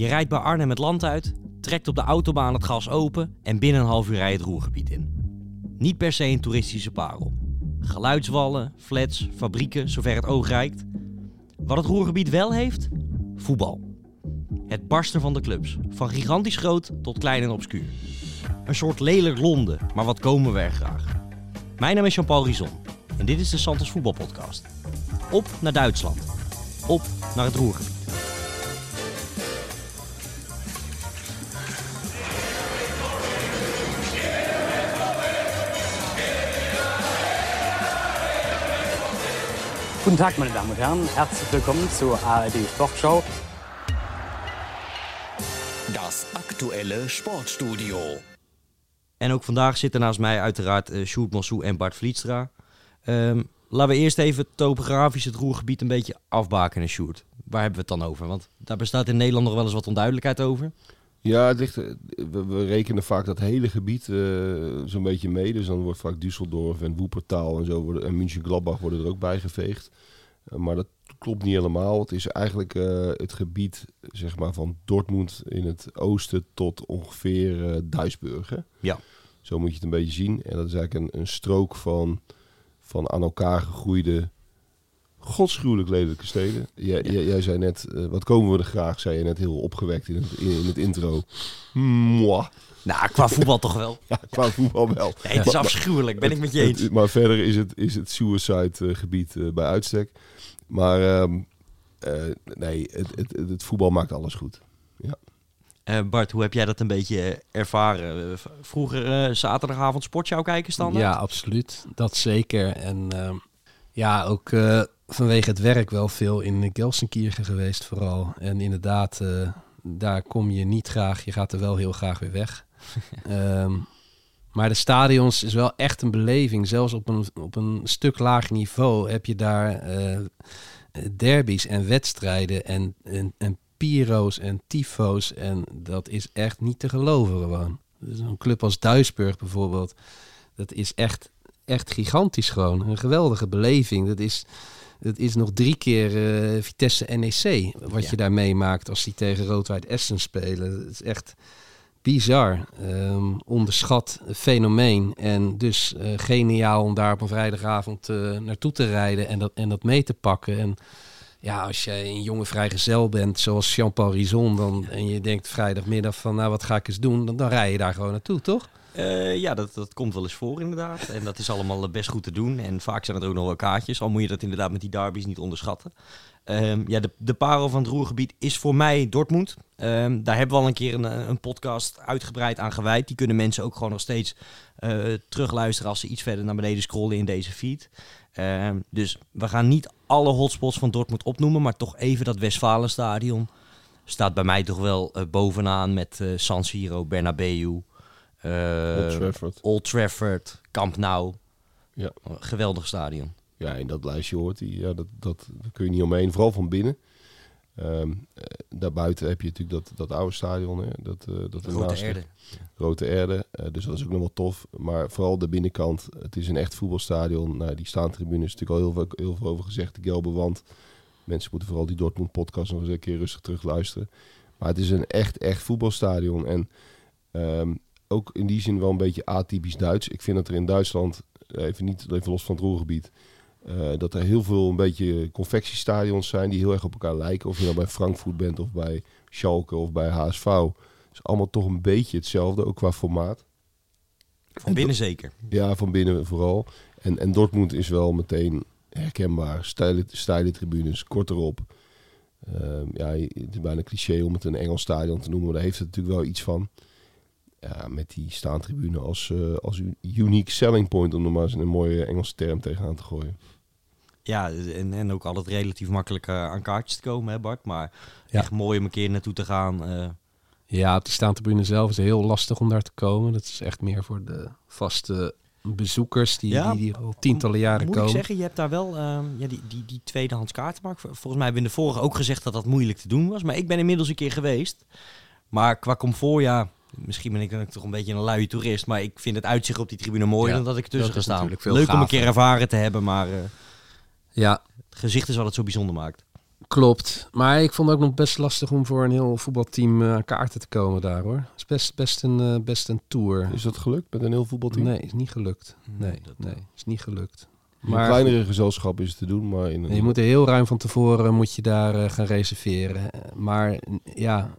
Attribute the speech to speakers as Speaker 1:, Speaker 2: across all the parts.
Speaker 1: Je rijdt bij Arnhem het land uit, trekt op de autobaan het gas open en binnen een half uur rij je het Roergebied in. Niet per se een toeristische parel. Geluidswallen, flats, fabrieken, zover het oog reikt. Wat het Roergebied wel heeft? Voetbal. Het barsten van de clubs, van gigantisch groot tot klein en obscuur. Een soort lelijk Londen, maar wat komen we er graag. Mijn naam is Jean-Paul Rizon en dit is de Santos Voetbalpodcast. Op naar Duitsland. Op naar het Roergebied.
Speaker 2: Guten Tag, meine Damen und Herren. Herzlich willkommen zur ARD Sportschau.
Speaker 3: Das aktuelle Sportstudio.
Speaker 1: En ook vandaag zitten naast mij uiteraard uh, Sjoerd Mossou en Bart Vlietstra. Um, laten we eerst even topografisch het roergebied een beetje afbakenen, Sjoerd. Waar hebben we het dan over? Want daar bestaat in Nederland nog wel eens wat onduidelijkheid over.
Speaker 4: Ja, het ligt, eh, we, we, rekenen vaak dat hele gebied uh, zo'n beetje mee. Dus dan wordt vaak Düsseldorf en Woepertaal en zo worden, en München-Gladbach worden er ook bij geveegd. Uh, maar dat klopt niet helemaal. Het is eigenlijk uh, het gebied zeg maar, van Dortmund in het oosten tot ongeveer Duisburg. Hè?
Speaker 1: Ja.
Speaker 4: Zo moet je het een beetje zien. En dat is eigenlijk een, een strook van, van aan elkaar gegroeide godschuwelijk lelijke steden. Jij, ja. jij zei net, uh, wat komen we er graag, zei je net heel opgewekt in het, in, in het intro. Mwah.
Speaker 1: Nou, qua voetbal toch wel.
Speaker 4: Ja, qua voetbal wel.
Speaker 1: Nee, het is maar, afschuwelijk, ben ik met je eens.
Speaker 4: Het, maar verder is het, is het suicide uh, gebied uh, bij uitstek. Maar um, nee, het, het, het, voetbal maakt alles goed. Ja.
Speaker 1: Bart, hoe heb jij dat een beetje ervaren? Vroeger zaterdagavond sportshow kijken standaard?
Speaker 5: Ja, absoluut. Dat zeker. En ehm, ja, ook uh, vanwege het werk wel veel in Gelsenkirchen geweest vooral. En inderdaad, uh, daar kom je niet graag. Je gaat er wel heel graag weer weg. um, maar de stadions is wel echt een beleving. Zelfs op een, op een stuk lager niveau heb je daar uh, derbies en wedstrijden en, en, en piro's en tifo's. En dat is echt niet te geloven gewoon. Dus een club als Duisburg bijvoorbeeld, dat is echt echt gigantisch gewoon. Een geweldige beleving. Dat is, dat is nog drie keer uh, Vitesse NEC. Wat ja. je daar meemaakt als die tegen Roodwijd Essen spelen. Dat is echt bizar. Um, onderschat fenomeen. En dus uh, geniaal om daar op een vrijdagavond uh, naartoe te rijden en dat, en dat mee te pakken. En ja, als jij een jonge vrijgezel bent, zoals Jean-Paul Rison, dan, en je denkt vrijdagmiddag van, nou wat ga ik eens doen, dan, dan rij je daar gewoon naartoe, toch?
Speaker 1: Uh, ja, dat, dat komt wel eens voor inderdaad. En dat is allemaal best goed te doen. En vaak zijn er ook nog wel kaartjes. Al moet je dat inderdaad met die derbies niet onderschatten. Um, ja, de, de parel van het Roergebied is voor mij Dortmund. Um, daar hebben we al een keer een, een, podcast uitgebreid aan gewijd. Die kunnen mensen ook gewoon nog steeds terugluisteren als ze iets verder naar beneden scrollen in deze feed. Um, dus we gaan niet alle hotspots van Dortmund opnoemen, maar toch even dat Westfalenstadion staat bij mij toch wel bovenaan met San Siro, Bernabeu.
Speaker 4: Uh, Old Trafford.
Speaker 1: Old Trafford, Camp Nou.
Speaker 4: Ja.
Speaker 1: Geweldig stadion.
Speaker 4: Ja, in dat lijstje hoort hij. Ja, dat, dat, dat kun je niet omheen, vooral van binnen. Um, daarbuiten heb je natuurlijk dat, dat oude stadion. Hè, dat, uh, dat
Speaker 1: Grote Erde.
Speaker 4: Grote Erde. Uh, dus dat is ook nog wel tof. Maar vooral de binnenkant. Het is een echt voetbalstadion. Nou, die staantribune is natuurlijk al heel veel, heel veel over gezegd. De gelbe wand. Mensen moeten vooral die Dortmund podcast nog eens een keer rustig terug luisteren. Maar het is een echt, echt voetbalstadion. En um, ook in die zin wel een beetje atypisch Duits. Ik vind dat er in Duitsland, even niet even los van het roergebied, uh, dat er heel veel een beetje confectiestadions zijn die heel erg op elkaar lijken. Of je nou bij Frankfurt bent of bij Schalke of bij HSV. Het is allemaal toch een beetje hetzelfde, ook qua formaat.
Speaker 1: Van binnen zeker.
Speaker 4: Ja, van binnen vooral. En, en Dortmund is wel meteen herkenbaar. Stijle, stijle tribunes, kort erop. Uh, ja, het is bijna cliché om het een Engels stadion te noemen, maar daar heeft het natuurlijk wel iets van ja, met die staantribune als, uh, als unique selling point, om er maar eens een mooie Engelse term tegenaan te gooien.
Speaker 1: Ja, en, en ook altijd relatief makkelijk uh, aan kaartjes te komen, hè Bart? Maar ja. echt mooi om een keer naartoe te gaan. Uh...
Speaker 5: Ja, op die staantribune zelf is het heel lastig om daar te komen. Dat is echt meer voor de vaste bezoekers die, ja, die, die al tientallen jaren
Speaker 1: moet
Speaker 5: komen.
Speaker 1: Moet ik zeggen, je hebt daar wel um, ja, die, die, die tweedehands kaartenmarkt. Volgens mij hebben we in de vorige ook gezegd dat dat moeilijk te doen was. Maar ik ben inmiddels een keer geweest. Maar qua comfort, ja, Misschien ben ik dan toch een beetje een luie toerist, maar ik vind het uitzicht op die tribune mooier ja, dan dat ik tussen ga staan. Leuk gaaf, om een keer ervaren te hebben, maar uh,
Speaker 5: ja.
Speaker 1: het gezicht is wat het zo bijzonder maakt.
Speaker 5: Klopt. Maar ik vond het ook nog best lastig om voor een heel voetbalteam eh, aan kaarten te komen daar hoor. Het is best, best, een, eh, best een tour.
Speaker 4: Is dat gelukt met een heel voetbalteam?
Speaker 5: Nee, is niet gelukt. Nee,
Speaker 1: dat-
Speaker 5: nee, is niet gelukt.
Speaker 4: In een
Speaker 5: Maar
Speaker 4: kleinere gezelschap is het te doen, maar in een...
Speaker 5: je moet er heel ruim van tevoren moet je daar eh, gaan reserveren. Eh, Maar ja,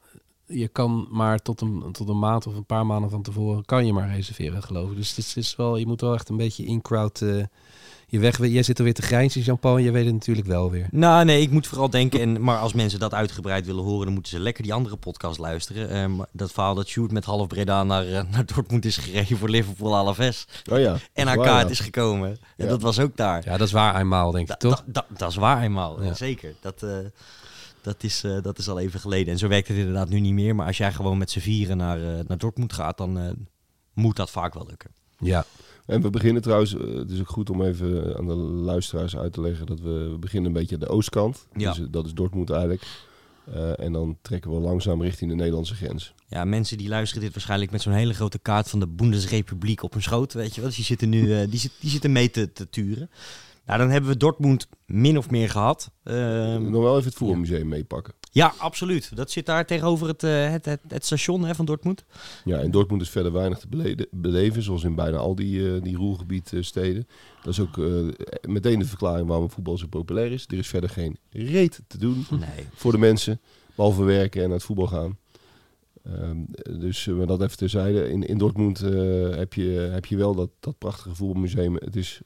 Speaker 5: je kan maar tot een, tot een maand of een paar maanden van tevoren kan je maar reserveren, geloof ik. Dus het is, is wel, je moet wel echt een beetje in-crowd eh, je weg. Jij zit er weer te grijnzen, Jean-Paul. Je weet het natuurlijk wel weer.
Speaker 1: Nou, nee, ik moet vooral denken. En, maar als mensen dat uitgebreid willen horen, dan moeten ze lekker die andere podcast luisteren. Ehm, dat verhaal dat Sjoerd met half Breda naar, eh, naar Dortmund is gereden voor Liverpool Alaves.
Speaker 4: Oh ja.
Speaker 1: En haar
Speaker 4: waar,
Speaker 1: kaart
Speaker 4: ja.
Speaker 1: is gekomen. En
Speaker 4: Ja.
Speaker 1: dat was ook daar.
Speaker 5: Ja, dat is waar eenmaal, denk ik,
Speaker 1: Da-
Speaker 5: toch?
Speaker 1: da- da- dat is waar eenmaal,
Speaker 5: Ja.
Speaker 1: zeker. Dat, eh, dat, is, eh, dat is al even geleden. En zo werkt het inderdaad nu niet meer. Maar als jij gewoon met z'n vieren naar, eh, naar Dortmund gaat, dan eh, moet dat vaak wel lukken.
Speaker 5: Ja.
Speaker 4: En we beginnen trouwens, het is ook goed om even aan de luisteraars uit te leggen dat we, we beginnen een beetje aan de oostkant.
Speaker 1: Ja.
Speaker 4: Dus dat is Dortmund eigenlijk. En dan trekken we langzaam richting de Nederlandse grens.
Speaker 1: Ja, mensen die luisteren dit waarschijnlijk met zo'n hele grote kaart van de Bundesrepubliek op hun schoot, weet je wel. Dus die zitten nu die zit, die zitten mee te, te turen. Nou, dan hebben we Dortmund min of meer gehad. Ehm,
Speaker 4: nog wel even het voetbalmuseum meepakken.
Speaker 1: ja, absoluut. Dat zit daar tegenover het, eh, het, het, het station hè, van Dortmund.
Speaker 4: Ja, in Dortmund is verder weinig te beleven, zoals in bijna al die, eh die roergebiedsteden. Dat is ook eh, meteen de verklaring waarom voetbal zo populair is. Er is verder geen reet te doen
Speaker 1: Nee.
Speaker 4: voor de mensen, behalve werken en naar het voetbal gaan. Ehm, dus eh, maar dat even terzijde. In, in Dortmund eh, heb, je, heb je wel dat, dat prachtige voetbalmuseum. Het is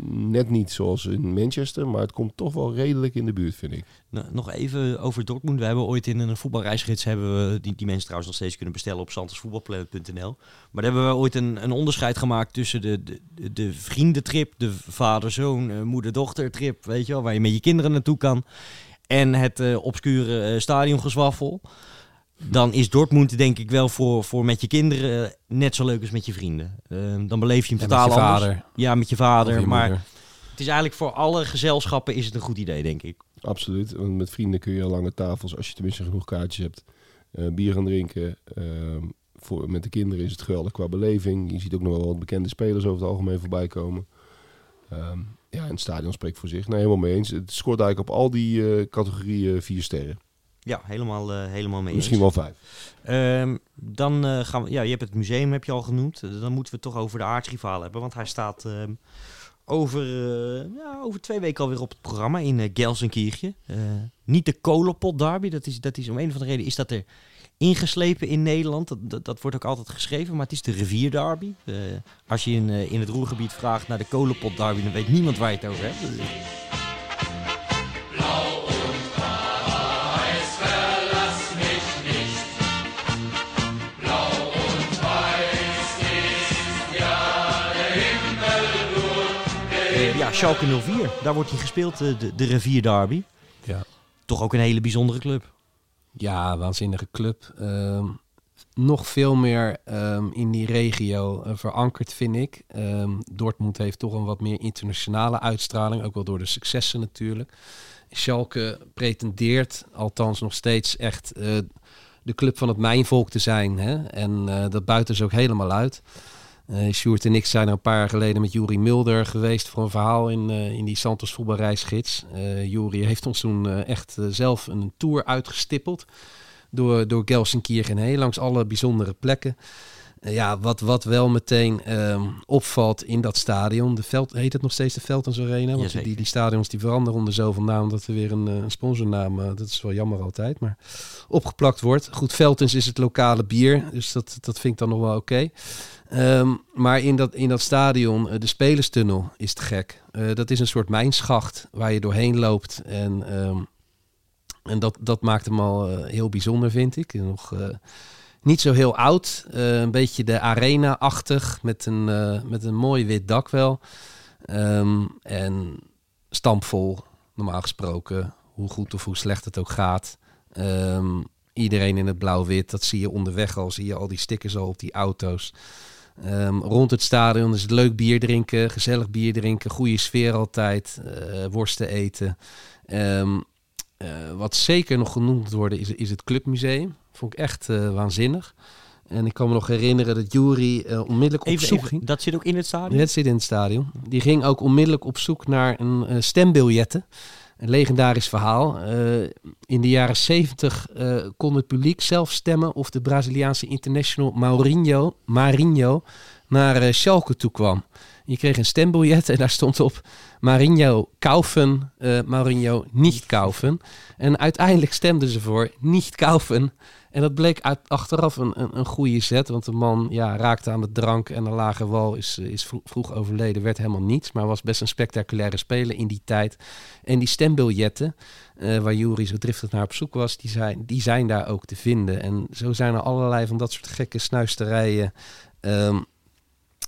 Speaker 4: net niet zoals in Manchester, maar het komt toch wel redelijk in de buurt, vind ik.
Speaker 1: Nou, nog even over Dortmund. We hebben ooit in een voetbalreisgids, hebben we, die, mensen trouwens nog steeds kunnen bestellen op santersvoetbalplanet.nl. Maar daar hebben we ooit een, een onderscheid gemaakt tussen de, de, de, de vriendentrip, de vader-zoon, eh, moeder-dochter trip, weet je wel, waar je met je kinderen naartoe kan. En het eh, obscure eh, stadiongezwaffel. Dan is Dortmund denk ik wel voor, voor met je kinderen eh, net zo leuk als met je vrienden. Eh, dan beleef je hem totaal
Speaker 5: met je
Speaker 1: anders.
Speaker 5: vader.
Speaker 1: Ja, met je vader.
Speaker 5: je
Speaker 1: maar
Speaker 5: moeder.
Speaker 1: het is eigenlijk voor alle gezelschappen is het een goed idee, denk ik.
Speaker 4: Absoluut. Want met vrienden kun je aan lange tafels, als je tenminste genoeg kaartjes hebt, eh, bier gaan drinken. Ehm, voor, met de kinderen is het geweldig qua beleving. Je ziet ook nog wel wat bekende spelers over het algemeen voorbij komen. Ehm, ja, en het stadion spreekt voor zich. Nee, helemaal mee eens. Het scoort eigenlijk op al die eh, categorieën vier sterren.
Speaker 1: Ja, helemaal, eh, helemaal mee
Speaker 4: Misschien
Speaker 1: eens.
Speaker 4: wel vijf.
Speaker 1: Ehm, dan eh, gaan we, ja, je hebt het museum heb je al genoemd. Dan moeten we het toch over de aartsrivaal hebben, want hij staat ehm, over, eh, ja, over twee weken alweer op het programma in eh, Gelsenkirchen. Niet de kolenpot derby, dat is, dat is om een of andere reden is dat er ingeslepen in Nederland. Dat, dat, dat wordt ook altijd geschreven, maar het is de rivierderby. Als je in, in het Roergebied vraagt naar de kolenpot derby, dan weet niemand waar je het over hebt. Schalke 04. Daar wordt hij gespeeld, eh, de, de rivierderby.
Speaker 5: Ja.
Speaker 1: Toch ook een hele bijzondere club.
Speaker 5: Ja, waanzinnige club. Ehm, nog veel meer ehm, in die regio eh, verankerd, vind ik. Ehm, Dortmund heeft toch een wat meer internationale uitstraling, ook wel door de successen natuurlijk. Schalke pretendeert althans nog steeds echt eh, de club van het mijnvolk te zijn. Hè? En dat buiten ze ook helemaal uit. Eh Sjoerd en ik zijn een paar jaar geleden met Juri Mulder geweest voor een verhaal in, eh, in die Santos voetbalreisgids. Juri heeft ons toen echt zelf een tour uitgestippeld door, door Gelsenkirchen heen, langs alle bijzondere plekken. Eh, ja, wat, wat wel meteen ehm, opvalt in dat stadion, de veld, heet het nog steeds de Veltens Arena? Want die, die stadions die veranderen onder zoveel naam, dat er weer een, eh, een sponsornaam, eh, dat is wel jammer altijd, maar opgeplakt wordt. Goed, Veltens is het lokale bier, dus dat, dat vind ik dan nog wel oké. Ehm, maar in dat, in dat stadion, eh, de spelerstunnel is te gek. Dat is een soort mijnschacht waar je doorheen loopt. En, ehm, en dat, dat maakt hem al heel bijzonder, vind ik. En nog niet zo heel oud. eh, een beetje de arena-achtig, met een, eh, met een mooi wit dak wel. Ehm, en stampvol, normaal gesproken. Hoe goed of hoe slecht het ook gaat. Ehm, iedereen in het blauw-wit, dat zie je onderweg al. Zie je al die stickers al op die auto's. Ehm, rond het stadion is het leuk bier drinken, gezellig bier drinken, goede sfeer altijd, eh, worsten eten. Wat zeker nog genoemd worden is, is het clubmuseum. Vond ik echt eh, waanzinnig. En ik kan me nog herinneren dat Jury eh, onmiddellijk op zoek
Speaker 1: even,
Speaker 5: ging.
Speaker 1: dat zit ook in het stadion?
Speaker 5: Dat zit in het stadion. Die ging ook onmiddellijk op zoek naar een eh, stembiljetten. Een legendarisch verhaal. In de jaren 70 eh, kon het publiek zelf stemmen of de Braziliaanse international Maurinho, Marinho naar uh, Schalke toe kwam. Je kreeg een stembiljet en daar stond op Marinho kaufen, uh, Maurinho niet kaufen. En uiteindelijk stemden ze voor niet kaufen. En dat bleek achteraf een, een, een goede zet, want de man ja, raakte aan de drank en een lage wal, is, is vroeg overleden, werd helemaal niets, maar was best een spectaculaire speler in die tijd. En die stembiljetten, uh, waar Jury zo driftig naar op zoek was, die zijn, die zijn daar ook te vinden. En zo zijn er allerlei van dat soort gekke snuisterijen um,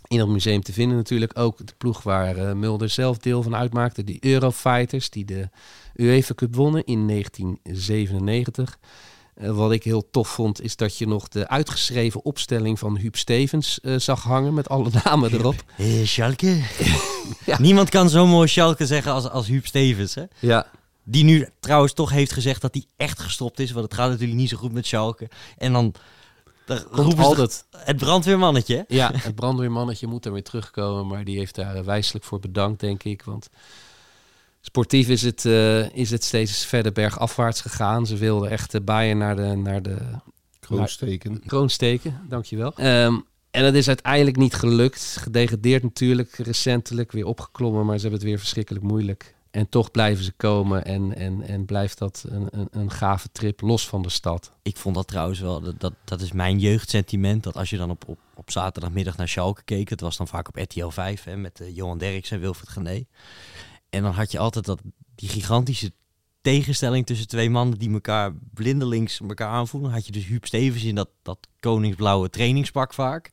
Speaker 5: in het museum te vinden natuurlijk. Ook de ploeg waar uh, Mulder zelf deel van uitmaakte, de Eurofighters, die de UEFA Cup wonnen in 1997. Uh, wat ik heel tof vond, is dat je nog de uitgeschreven opstelling van Huub Stevens uh, zag hangen met alle namen erop.
Speaker 1: Hey, Schalke. ja. Niemand kan zo mooi Schalke zeggen als, als Huub Stevens. Hè?
Speaker 5: Ja.
Speaker 1: Die nu trouwens toch heeft gezegd dat hij echt gestopt is. Want het gaat natuurlijk niet zo goed met Schalke. En dan daar roepen altijd het brandweermannetje.
Speaker 5: Ja, het brandweermannetje moet er weer terugkomen. Maar die heeft daar wijselijk voor bedankt, denk ik. Want sportief is het, uh, is het steeds verder bergafwaarts gegaan. Ze wilden echt de Bayern naar de... Naar de
Speaker 4: kroon steken.
Speaker 5: Kroon steken, dankjewel. Um, en dat is uiteindelijk niet gelukt. Gedegradeerd natuurlijk, recentelijk weer opgeklommen. Maar ze hebben het weer verschrikkelijk moeilijk. En toch blijven ze komen en, en, en blijft dat een, een, een gave trip los van de stad.
Speaker 1: Ik vond dat trouwens wel, dat, dat, dat is mijn jeugdsentiment. Dat als je dan op, op, op zaterdagmiddag naar Schalke keek, het was dan vaak op RTL 5 hè, met uh, Johan Derks en Wilfried Gené. En dan had je altijd dat, die gigantische tegenstelling tussen twee mannen die elkaar blindelings elkaar aanvoelen. had je dus Huub Stevens in dat, dat koningsblauwe trainingspak vaak.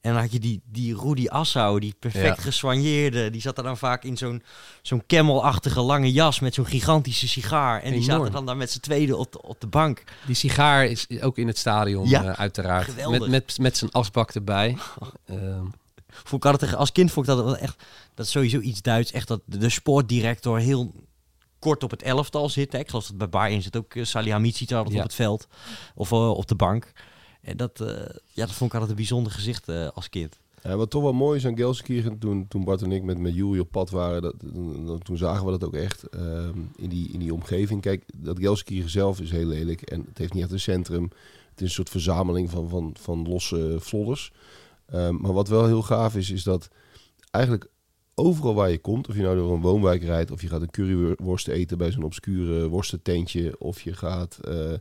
Speaker 1: En dan had je die, die Rudy Assau, die perfect ja. geswanjeerde. Die zat er dan vaak in zo'n zo'n camelachtige lange jas met zo'n gigantische sigaar. En die zaten dan daar met z'n tweede op de, op de bank.
Speaker 5: Die sigaar is ook in het stadion
Speaker 1: Ja,
Speaker 5: uh, uiteraard.
Speaker 1: geweldig.
Speaker 5: Met, met, met zijn asbak erbij.
Speaker 1: Vond ik altijd, als kind vond ik dat wel echt, dat is sowieso iets Duits. Echt dat de sportdirector heel kort op het elftal zit. Hè. Ik geloof dat bij Bayern zit ook uh, Salihamidzic altijd
Speaker 5: Ja.
Speaker 1: op het veld. Of uh, op de bank. En dat, uh, ja, dat vond ik altijd een bijzonder gezicht uh, als kind.
Speaker 4: Ja, wat toch wel mooi is aan Gelsenkirchen, toen, toen Bart en ik met, met Jury op pad waren, dat, dat, toen zagen we dat ook echt um, in, die, in die omgeving. Kijk, dat Gelsenkirchen zelf is heel lelijk en het heeft niet echt een centrum. Het is een soort verzameling van, van, van losse flodders. Um, maar wat wel heel gaaf is, is dat eigenlijk overal waar je komt, of je nou door een woonwijk rijdt, of je gaat een curryworst eten bij zo'n obscure worstententje, of je gaat uh,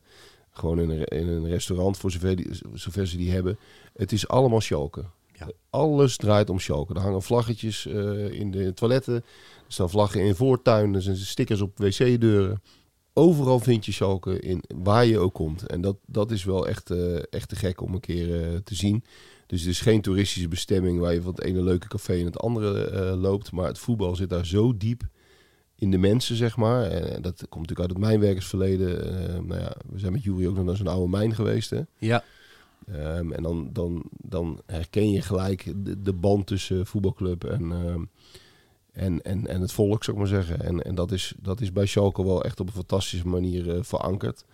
Speaker 4: gewoon in een, in een restaurant, voor zover, die, zover ze die hebben. Het is allemaal Schalke.
Speaker 1: Ja.
Speaker 4: Alles draait om Schalke. Er hangen vlaggetjes uh, in de toiletten, er staan vlaggen in voortuinen, er zijn stickers op wc-deuren. Overal vind je Schalke in waar je ook komt. En dat, dat is wel echt, uh, echt te gek om een keer te zien. Dus het is geen toeristische bestemming waar je van het ene leuke café in het andere uh, loopt. Maar het voetbal zit daar zo diep in de mensen, zeg maar. En dat komt natuurlijk uit het mijnwerkersverleden. Uh, nou ja, we zijn met Jury ook nog naar zo'n oude mijn geweest, hè?
Speaker 5: ja,
Speaker 4: Um, en dan, dan, dan herken je gelijk de, de band tussen voetbalclub en, um, en, en, en het volk, zou ik maar zeggen. En, en dat, is, dat is bij Schalke wel echt op een fantastische manier uh, verankerd.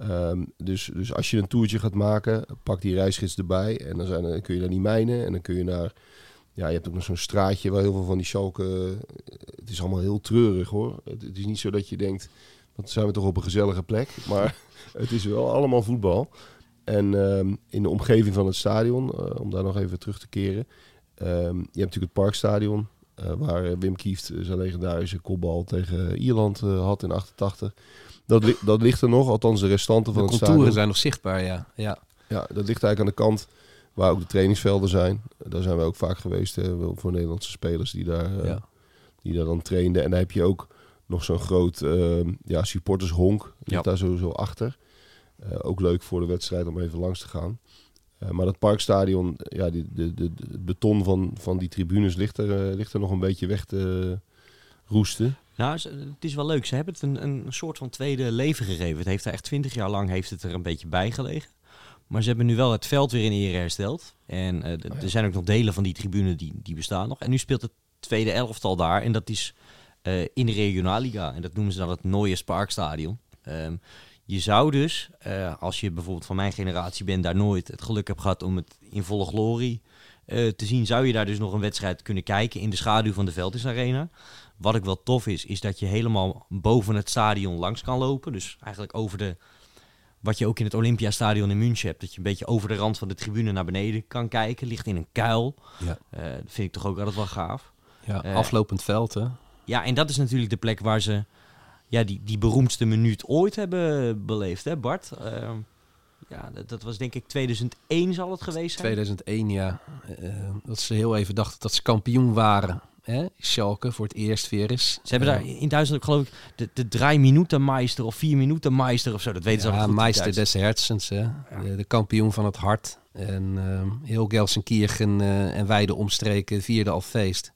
Speaker 4: Um, dus, dus als je een toertje gaat maken, pak die reisgids erbij. En dan, zijn, kun je naar die mijnen en dan kun je naar... Ja, je hebt ook nog zo'n straatje waar heel veel van die Schalke... Het is allemaal heel treurig hoor. Het, is niet zo dat je denkt, wat zijn we toch op een gezellige plek. Maar het is wel allemaal voetbal. En um, in de omgeving van het stadion, uh, om daar nog even terug te keren. Um, je hebt natuurlijk het Parkstadion, uh, waar Wim Kieft zijn legendarische kopbal tegen Ierland had in 88. Dat, li dat ligt er nog, althans de restanten van
Speaker 5: de
Speaker 4: het
Speaker 5: contouren
Speaker 4: stadion.
Speaker 5: zijn nog zichtbaar, ja. ja.
Speaker 4: Ja, dat ligt eigenlijk aan de kant waar ook de trainingsvelden zijn. Daar zijn we ook vaak geweest hè, voor Nederlandse spelers die daar,
Speaker 5: Ja.
Speaker 4: die daar dan trainden. En dan heb je ook nog zo'n groot uh, ja, supportershonk,
Speaker 1: Ja.
Speaker 4: daar sowieso achter. Uh, ook leuk voor de wedstrijd om even langs te gaan. Maar dat parkstadion, ja, die, de, de, de, het beton van, van die tribunes ligt er, ligt er nog een beetje weg te roesten.
Speaker 1: Nou, het is wel leuk. Ze hebben het een, een soort van tweede leven gegeven. Het heeft er echt twintig jaar lang heeft het er een beetje bij gelegen. Maar ze hebben nu wel het veld weer in ere hersteld. En uh, oh, ja. er zijn ook nog delen van die tribune die, die bestaan nog. En nu speelt het tweede elftal daar. En dat is uh, in de Regionalliga. En dat noemen ze dan het Nooiers Parkstadion. Um, je zou dus, uh, als je bijvoorbeeld van mijn generatie bent, daar nooit het geluk hebt gehad om het in volle glorie eh, te zien, zou je daar dus nog een wedstrijd kunnen kijken in de schaduw van de Veldis Arena. Wat ik wel tof is, is dat je helemaal boven het stadion langs kan lopen. Dus eigenlijk over de, wat je ook in het Olympiastadion in München hebt. Dat je een beetje over de rand van de tribune naar beneden kan kijken. Ligt in een kuil.
Speaker 5: Ja.
Speaker 1: Eh, dat vind ik toch ook altijd wel gaaf.
Speaker 5: Ja,
Speaker 1: Eh,
Speaker 5: aflopend veld, hè?
Speaker 1: Ja, en dat is natuurlijk de plek waar ze ja, die, die beroemdste minuut ooit hebben beleefd, hè Bart? Ehm, ja, dat, dat was denk ik 2001 zal het geweest zijn.
Speaker 5: 2001, ja. Eh, dat ze heel even dachten dat ze kampioen waren. Hè? Schalke voor het eerst weer eens.
Speaker 1: Ze hebben daar in Duitsland geloof ik de, de drie minuten meister of vier minuten meister of zo. Dat weten ze
Speaker 5: ja,
Speaker 1: allemaal goed.
Speaker 5: Meister des Herzens, hè? De, de kampioen van het hart. En ehm, heel Gelsenkirchen eh, en wijde omstreken vierde al feest.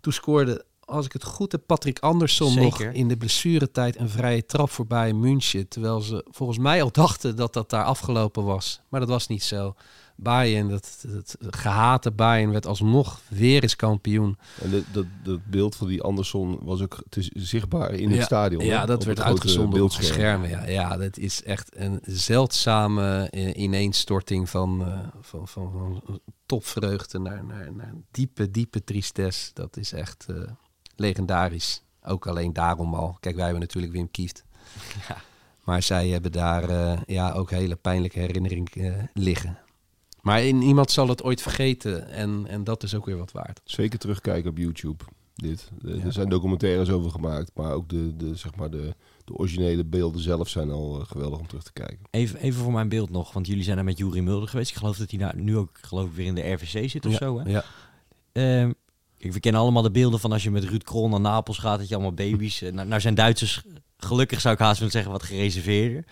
Speaker 5: Toen scoorde, als ik het goed heb, Patrick Andersson nog in de blessuretijd een vrije trap voorbij München. Terwijl ze volgens mij al dachten dat dat daar afgelopen was. Maar dat was niet zo. Bayern, dat, dat gehate Bayern, werd alsnog weer eens kampioen.
Speaker 4: En de, dat, dat beeld van die Andersson was ook te zichtbaar in het
Speaker 5: ja,
Speaker 4: stadion.
Speaker 5: Ja,
Speaker 4: hè?
Speaker 5: dat
Speaker 4: Op
Speaker 5: werd uitgezonden op schermen. Ja, ja, dat is echt een zeldzame eh, ineenstorting van, eh, van, van, van topvreugde naar, naar, naar diepe, diepe tristesse. Dat is echt eh, legendarisch. Ook alleen daarom al. Kijk, wij hebben natuurlijk Wim Kieft.
Speaker 1: Ja.
Speaker 5: Maar zij hebben daar ja, ook hele pijnlijke herinneringen liggen. Maar in, iemand zal het ooit vergeten en, en dat is ook weer wat waard.
Speaker 4: Zeker terugkijken op YouTube. Dit. De-
Speaker 5: Ja.
Speaker 4: Er zijn documentaires over gemaakt, maar ook de, de, zeg maar de, de originele beelden zelf zijn al eh, geweldig om terug te kijken.
Speaker 1: Even, even voor mijn beeld nog, want jullie zijn daar met Juri Mulder geweest. Ik geloof dat hij daar nu ook geloof ik, weer in de RVC zit of
Speaker 5: ja,
Speaker 1: zo. Hè?
Speaker 5: Ja.
Speaker 1: Ehm, kijk, we kennen allemaal de beelden van als je met Ruud Krol naar Napels gaat, dat je allemaal baby's... nou, nou zijn Duitsers gelukkig, zou ik haast willen zeggen, wat gereserveerder.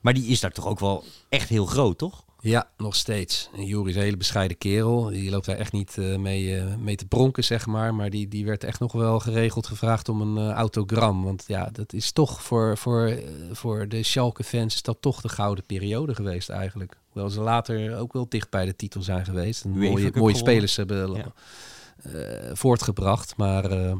Speaker 1: Maar die is daar toch ook wel echt heel groot, toch?
Speaker 5: Ja, nog steeds. En Juri is een hele bescheiden kerel. Die loopt daar echt niet eh, mee, eh, mee te pronken, zeg maar. Maar die, die werd echt nog wel geregeld gevraagd om een eh, autogram. Want ja, dat is toch voor, voor, voor de Schalke-fans is dat toch de gouden periode geweest eigenlijk. Hoewel ze later ook wel dicht bij de titel zijn geweest. En mooie, mooie spelers hebben
Speaker 1: Ja.
Speaker 5: voortgebracht. Maar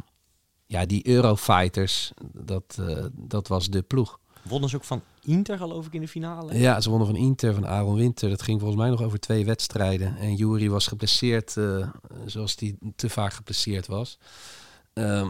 Speaker 5: ja, die Eurofighters, dat, dat was de ploeg.
Speaker 1: Wonnen ze ook van Inter, geloof ik, in de finale.
Speaker 5: Ja, ze wonnen van Inter, van Aaron Winter. Dat ging volgens mij nog over twee wedstrijden. En Jury was geblesseerd, eh, zoals hij te vaak geblesseerd was. Ehm,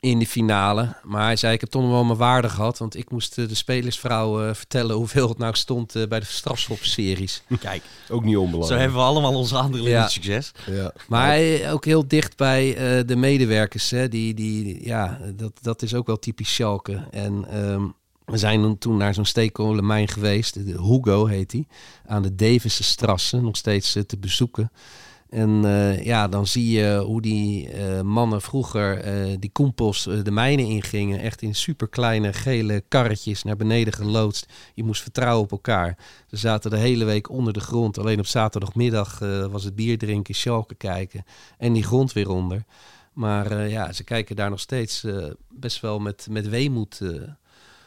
Speaker 5: in die finale. Maar hij zei, ik heb toch nog wel mijn waarde gehad. Want ik moest eh, de spelersvrouw eh, vertellen hoeveel het nou stond bij de strafschopseries.
Speaker 1: Kijk,
Speaker 4: Ook niet
Speaker 1: zo
Speaker 4: onbelangrijk.
Speaker 1: hebben we allemaal onze andere
Speaker 5: Ja.
Speaker 1: succes.
Speaker 4: Ja.
Speaker 5: Maar hij, ook heel dicht bij eh, de medewerkers. Hè, die, die, ja, dat, dat is ook wel typisch Schalke. En ehm, we zijn toen naar zo'n steekkolenmijn geweest. Hugo heet die. Aan de Davidse Strasse. Nog steeds eh, te bezoeken. En eh, ja, dan zie je hoe die eh, mannen vroeger die compost de mijnen ingingen. Echt in superkleine gele karretjes naar beneden geloodst. Je moest vertrouwen op elkaar. Ze zaten de hele week onder de grond. Alleen op zaterdagmiddag was het bier drinken, Schalke kijken. En die grond weer onder. Maar ja, ze kijken daar nog steeds best wel met, met weemoed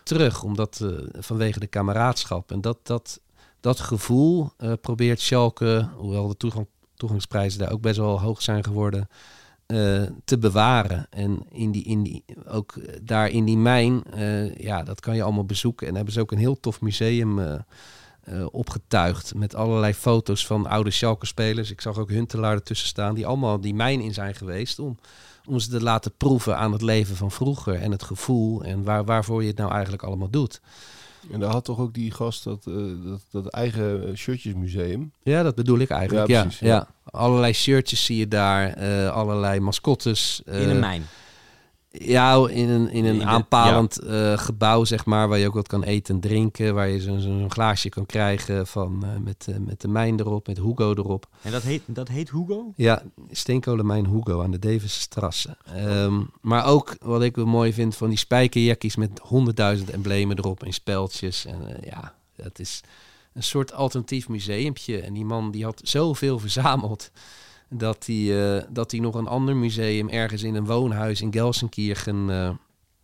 Speaker 5: terug. Omdat eh, vanwege de kameraadschap. En dat, dat, dat gevoel eh, probeert Schalke, hoewel de toegang, toegangsprijzen daar ook best wel hoog zijn geworden, eh, te bewaren. En in die, in die, ook daar in die mijn, ja, dat kan je allemaal bezoeken. En hebben ze ook een heel tof museum opgetuigd met allerlei foto's van oude Schalke-spelers. Ik zag ook Huntelaar ertussen staan, die allemaal die mijn in zijn geweest om, om ze te laten proeven aan het leven van vroeger en het gevoel en waar, waarvoor je het nou eigenlijk allemaal doet.
Speaker 4: En daar had toch ook die gast dat, eh, dat, dat eigen eh, shirtjesmuseum.
Speaker 5: Ja, dat bedoel ik eigenlijk.
Speaker 4: Ja,
Speaker 5: Ja,
Speaker 4: precies,
Speaker 5: ja,
Speaker 4: ja.
Speaker 5: Allerlei shirtjes zie je daar, eh, allerlei mascottes. eh,
Speaker 1: In een mijn.
Speaker 5: Ja, in een, in een
Speaker 1: In de-
Speaker 5: aanpalend eh, gebouw, zeg maar, waar je ook wat kan eten en drinken. Waar je zo'n glaasje kan krijgen van, eh, met, eh, met de mijn erop, met Hugo erop.
Speaker 1: En dat heet, dat heet Hugo?
Speaker 5: Ja, steenkolenmijn Hugo aan de Davisstrasse. Ehm maar ook wat ik wel mooi vind van die spijkerjackies met honderdduizend emblemen erop en speltjes. En ja, dat is een soort alternatief museumpje. En die man die had zoveel verzameld dat hij, eh, dat hij nog een ander museum ergens in een woonhuis in Gelsenkirchen... eh,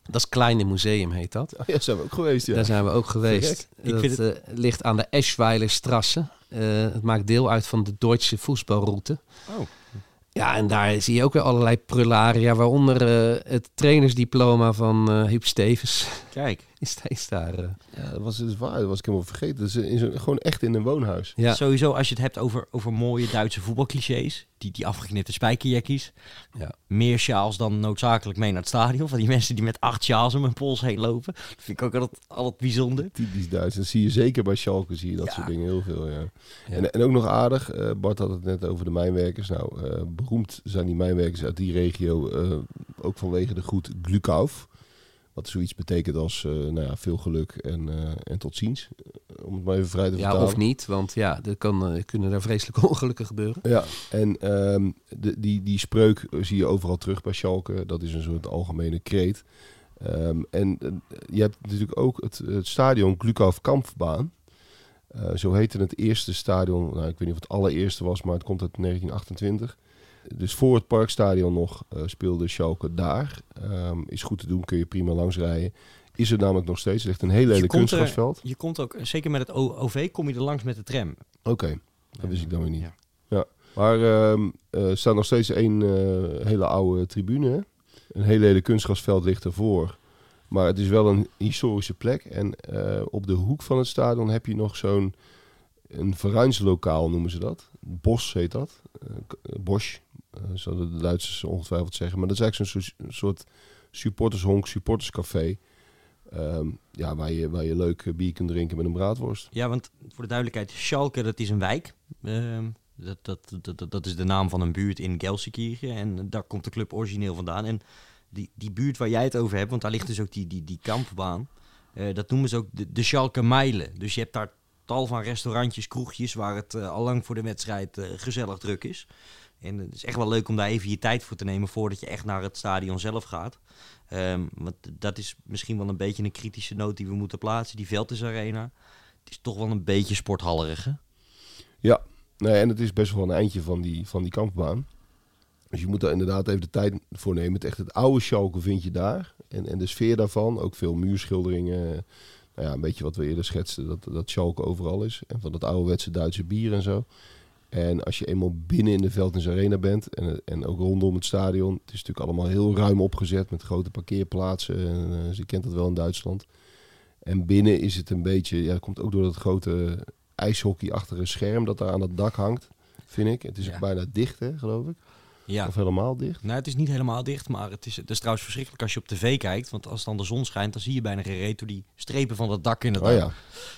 Speaker 5: dat is Kleine Museum heet dat.
Speaker 4: Oh ja, zijn we ook geweest, ja.
Speaker 5: Daar zijn we ook geweest.
Speaker 1: Ik
Speaker 5: dat
Speaker 1: vind
Speaker 5: eh, ligt aan de Eschweilerstrasse. Eh het maakt deel uit van de Deutsche voetbalroute.
Speaker 1: Oh.
Speaker 5: Ja, en daar zie je ook weer allerlei prularia, waaronder het trainersdiploma van Huub Stevens.
Speaker 1: Kijk.
Speaker 5: Is, is daar... eh,
Speaker 4: Ja, dat was dus waar. Dat was ik helemaal vergeten. Dat is in zo'n- gewoon echt in een woonhuis.
Speaker 5: ja.
Speaker 1: Sowieso, als je het hebt over, over mooie Duitse voetbalclichés, die, die afgeknipte spijkerjackies.
Speaker 5: Ja.
Speaker 1: Meer sjaals dan noodzakelijk mee naar het stadion. Van die mensen die met acht sjaals om hun pols heen lopen. Dat vind ik ook altijd, altijd bijzonder.
Speaker 4: Typisch Duits. Dat zie je zeker bij Schalke, zie je dat
Speaker 1: Ja.
Speaker 4: soort dingen heel veel, ja.
Speaker 5: Ja.
Speaker 4: En, en ook nog aardig, eh, Bart had het net over de mijnwerkers. Nou, eh, beroemd zijn die mijnwerkers uit die regio, eh, ook vanwege de goed Glückauf. Wat zoiets betekent als eh, nou ja, veel geluk en, eh, en tot ziens. Eh, om het maar even vrij te
Speaker 5: ja,
Speaker 4: vertalen.
Speaker 5: of niet, want ja, er kan, eh, kunnen daar vreselijke ongelukken gebeuren.
Speaker 4: Ja, en ehm, de, die, die spreuk zie je overal terug bij Schalke. Dat is een soort algemene kreet. Ehm, en je hebt natuurlijk ook het, het stadion Glukov Kampfbaan. Zo heette het eerste stadion. Nou, ik weet niet of het allereerste was, maar het komt uit 1928. Dus voor het Parkstadion nog eh, speelde Schalke daar. Ehm, is goed te doen, kun je prima langs rijden. Is er namelijk nog steeds. Er ligt een heel lelijk
Speaker 1: komt er-
Speaker 4: kunstgrasveld.
Speaker 1: Je komt ook, zeker met het OV, kom je er langs met de tram.
Speaker 4: Oké, dat wist ik dan weer niet.
Speaker 1: Ja.
Speaker 4: Ja. Maar ehm, eh, er staat nog steeds een eh, hele oude tribune. hè. Een hele hele kunstgrasveld ligt ervoor. Maar het is wel een historische plek. En eh, op de hoek van het stadion heb je nog zo'n een verruinslokaal noemen ze dat. Bos heet dat. Eh, eh, Bosch, eh, zouden de Duitsers ongetwijfeld zeggen. Maar dat is eigenlijk zo'n soort- supportershonk, supporterscafé. Ehm, ja, waar, je, waar je leuk eh, bier kunt drinken met een braadworst.
Speaker 1: Ja, want voor de duidelijkheid, Schalke, dat is een wijk. Ehm, dat, dat, dat, dat, is de naam van een buurt in Gelsenkirchen. En daar komt de club origineel vandaan. En die, die buurt waar jij het over hebt, want daar ligt dus ook die, die, die kampbaan. eh, dat noemen ze ook de, de Schalke Mijlen. Dus je hebt daar tal van restaurantjes, kroegjes, waar het eh, al lang voor de wedstrijd eh, gezellig druk is. En het is echt wel leuk om daar even je tijd voor te nemen voordat je echt naar het stadion zelf gaat. Ehm, want dat is misschien wel een beetje een kritische noot die we moeten plaatsen. Die Veltes Arena. Het is toch wel een beetje sporthallerig?
Speaker 4: Ja, nee, en het is best wel een eindje van die, van die kampbaan. Dus je moet daar inderdaad even de tijd voor nemen. Het echt het oude Schalke vind je daar. En, en de sfeer daarvan, ook veel muurschilderingen. Nou ja, een beetje wat we eerder schetsten, dat, dat Schalke overal is. En van dat ouderwetse Duitse bier en zo. En als je eenmaal binnen in de Veldens Arena bent en, en ook rondom het stadion. Het is natuurlijk allemaal heel ruim opgezet met grote parkeerplaatsen. En, eh, je kent dat wel in Duitsland. En binnen is het een beetje, ja, dat komt ook door dat grote ijshockeyachtige scherm dat daar aan het dak hangt, vind ik. Het is
Speaker 1: Ja.
Speaker 4: ook bijna dicht, hè, geloof ik.
Speaker 1: Ja.
Speaker 4: Of helemaal dicht.
Speaker 1: Nou, het is niet helemaal dicht, maar het is, het is trouwens verschrikkelijk als je op tv kijkt. Want als dan de zon schijnt, dan zie je bijna geen reet door die strepen van dat dak in het
Speaker 4: Oh ja,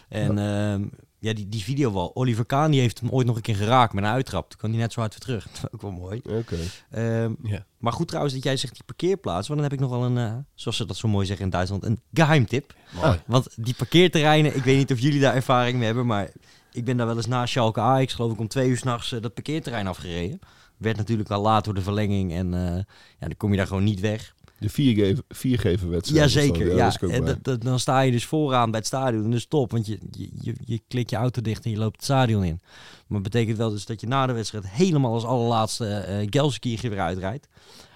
Speaker 1: En ehm, ja, die, die video wel. Oliver Kahn die heeft hem ooit nog een keer geraakt met een uittrap. Toen kwam hij net zo hard weer terug. Dat is ook wel mooi.
Speaker 4: oké.
Speaker 1: Ehm,
Speaker 5: Ja.
Speaker 1: maar goed trouwens dat jij zegt die parkeerplaats. Want dan heb ik nog wel een, eh, zoals ze dat zo mooi zeggen in Duitsland, een geheimtip.
Speaker 5: Mooi.
Speaker 1: Want die parkeerterreinen, ik weet niet of jullie daar ervaring mee hebben, maar ik ben daar wel eens na Schalke Ajax, geloof ik, om twee uur s'nachts uh, dat parkeerterrein afgereden. Werd natuurlijk al laat door de verlenging en eh, ja, dan kom je daar gewoon niet weg.
Speaker 4: De viergever, viergeverwedstrijd.
Speaker 1: Jazeker,
Speaker 4: Ja,
Speaker 1: ja.
Speaker 4: dat is
Speaker 1: En dat- dat- dan sta je dus vooraan bij het stadion en dus top, want je, je, je, je klikt je auto dicht en je loopt het stadion in. Maar het betekent wel dus dat je na de wedstrijd helemaal als allerlaatste eh Gelsenkirchen weer uitrijdt.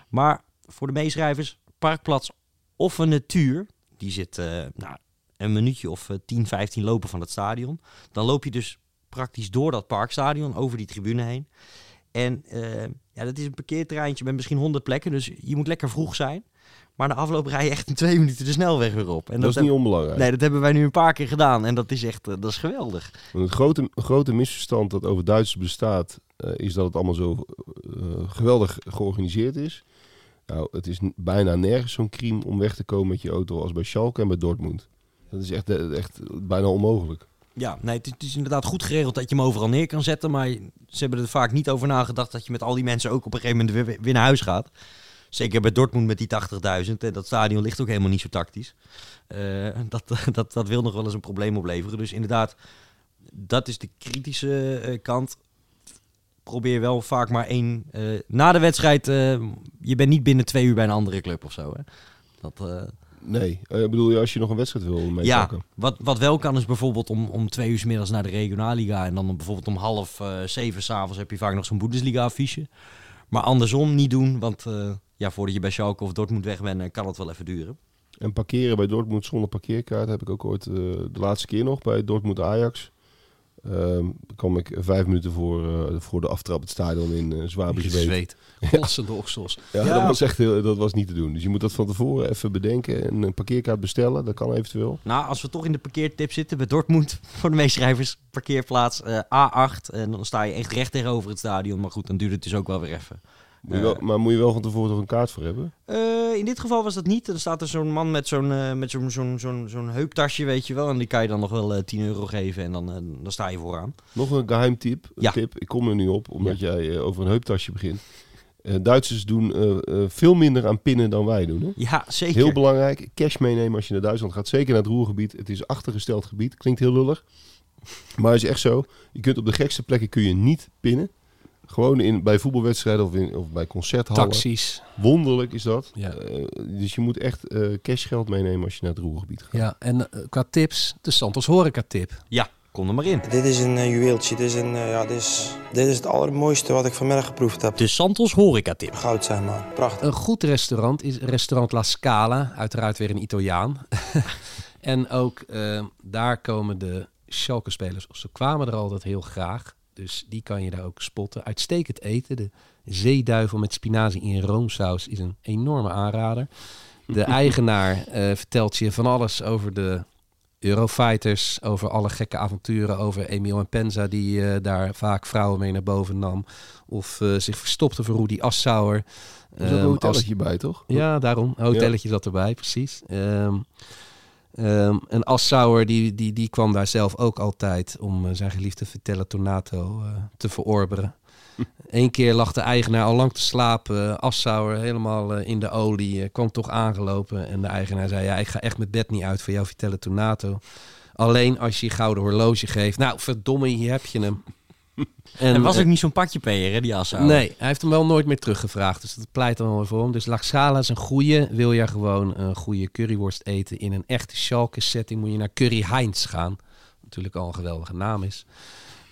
Speaker 1: Maar voor de meeschrijvers, Parkplaats of een natuur, die zit eh, nou, een minuutje of eh, 10, 15 lopen van het stadion. Dan loop je dus praktisch door dat parkstadion, over die tribune heen. En eh, ja, dat is een parkeerterreintje met misschien 100 plekken, dus je moet lekker vroeg zijn. Maar na afloop rij je echt in twee minuten de snelweg weer op. En
Speaker 4: dat is
Speaker 1: heb-
Speaker 4: niet onbelangrijk.
Speaker 1: Nee, dat hebben wij nu een paar keer gedaan en dat is echt, eh, dat is geweldig.
Speaker 4: Want het grote, grote misverstand dat over Duitsers bestaat, eh, is dat het allemaal zo eh, geweldig georganiseerd is. Nou, het is bijna nergens zo'n crime om weg te komen met je auto als bij Schalke en bij Dortmund. Dat is echt, echt bijna onmogelijk.
Speaker 1: Ja, nee, het is, het is inderdaad goed geregeld dat je hem overal neer kan zetten. Maar ze hebben er vaak niet over nagedacht dat je met al die mensen ook op een gegeven moment weer, weer naar huis gaat. Zeker bij Dortmund met die 80.000. En dat stadion ligt ook helemaal niet zo tactisch. Eh, dat, dat, dat wil nog wel eens een probleem opleveren. Dus inderdaad, dat is de kritische eh, kant. Probeer wel vaak maar één... eh, na de wedstrijd, je bent niet binnen twee uur bij een andere club of zo. Hè? Dat,
Speaker 4: Nee, eh, bedoel je als je nog een wedstrijd wil
Speaker 1: ja,
Speaker 4: meepakken?
Speaker 1: wat, wat wel kan is bijvoorbeeld om, om twee uur 's middags naar de Regionalliga. En dan bijvoorbeeld om half zeven s'avonds heb je vaak nog zo'n Bundesliga-affiche. Maar andersom niet doen, want ja, voordat je bij Schalke of Dortmund weg bent, eh, kan het wel even duren.
Speaker 4: En parkeren bij Dortmund zonder parkeerkaart heb ik ook ooit eh, de laatste keer nog bij Dortmund Ajax. Ehm kwam ik vijf minuten voor, eh, voor de aftrap het stadion in eh, zwaar bezweet.
Speaker 5: Zweet. Gossende oksels.
Speaker 4: Ja,
Speaker 1: Ja.
Speaker 4: dat was echt heel, dat was niet te doen. Dus je moet dat van tevoren even bedenken en een parkeerkaart bestellen. Dat kan eventueel.
Speaker 1: Nou, als we toch in de parkeertip zitten bij Dortmund, voor de meeschrijvers, parkeerplaats eh, A8. En dan sta je echt recht tegenover het stadion. Maar goed, dan duurt het dus ook wel weer even.
Speaker 4: Moet je wel, maar moet je wel van tevoren toch een kaart voor hebben?
Speaker 1: Eh, in dit geval was dat niet. Er staat er zo'n man met zo'n eh, met zo'n zo'n zo'n zo'n heuptasje, weet je wel. En die kan je dan nog wel eh 10 euro geven en dan, eh, dan sta je vooraan.
Speaker 4: Nog een geheim tip.
Speaker 1: Ja.
Speaker 4: tip. Ik kom er nu op, omdat jij eh, over een heuptasje begint. Eh, Duitsers doen eh, eh, veel minder aan pinnen dan wij doen. Hè?
Speaker 1: Ja, zeker.
Speaker 4: Heel belangrijk, cash meenemen als je naar Duitsland gaat. Zeker naar het Roergebied. Het is achtergesteld gebied. Klinkt heel lullig. Maar het is echt zo. Je kunt op de gekste plekken kun je niet pinnen. Gewoon in, bij voetbalwedstrijden of, in, of bij concerthallen.
Speaker 5: Taxis.
Speaker 4: Wonderlijk is dat.
Speaker 5: Ja.
Speaker 4: Eh, dus je moet echt eh cashgeld meenemen als je naar het Roergebied gaat.
Speaker 5: Ja, en eh, qua tips, de Santos horeca tip.
Speaker 1: Ja, kom er maar in.
Speaker 6: Dit is een juweeltje. Dit is, een, eh, ja, dit, is, dit is het allermooiste wat ik vanmiddag geproefd heb.
Speaker 1: De Santos horeca tip.
Speaker 6: Goud zijn, man. Prachtig.
Speaker 5: Een goed restaurant is restaurant La Scala. Uiteraard weer een Italiaan. en ook eh, daar komen de Schalke-spelers, of ze kwamen er altijd heel graag. Dus die kan je daar ook spotten. Uitstekend eten. De zeeduivel met spinazie in roomsaus is een enorme aanrader. De eigenaar eh, vertelt je van alles over de Eurofighters, over alle gekke avonturen, over Emil en Penza die eh, daar vaak vrouwen mee naar boven nam. Of eh, zich verstopte voor Rudy Assauer.
Speaker 4: Er is ook een
Speaker 5: Ehm, als-
Speaker 4: hotelletje bij, toch?
Speaker 5: ja, daarom. Een hotelletje zat erbij, precies. Ehm ehm, en Assauer, die, die, die kwam daar zelf ook altijd om eh, zijn geliefde Vitella Tornato eh, te verorberen. Eén keer lag de eigenaar al lang te slapen. Assauer helemaal eh, in de olie. kwam toch aangelopen. En de eigenaar zei, ja, ik ga echt mijn bed niet uit voor jou Vitella Tornato. Alleen als je gouden horloge geeft. Nou, verdomme, hier heb je hem.
Speaker 1: En was
Speaker 5: eh,
Speaker 1: ook niet zo'n pakje peer, hè, die Assau.
Speaker 5: Nee, hij heeft hem wel nooit meer teruggevraagd. Dus dat pleit dan wel voor hem. Dus Laxala is een goeie. Wil je gewoon een goede curryworst eten in een echte Schalke setting, moet je naar Curry Heinz gaan. Natuurlijk al een geweldige naam is.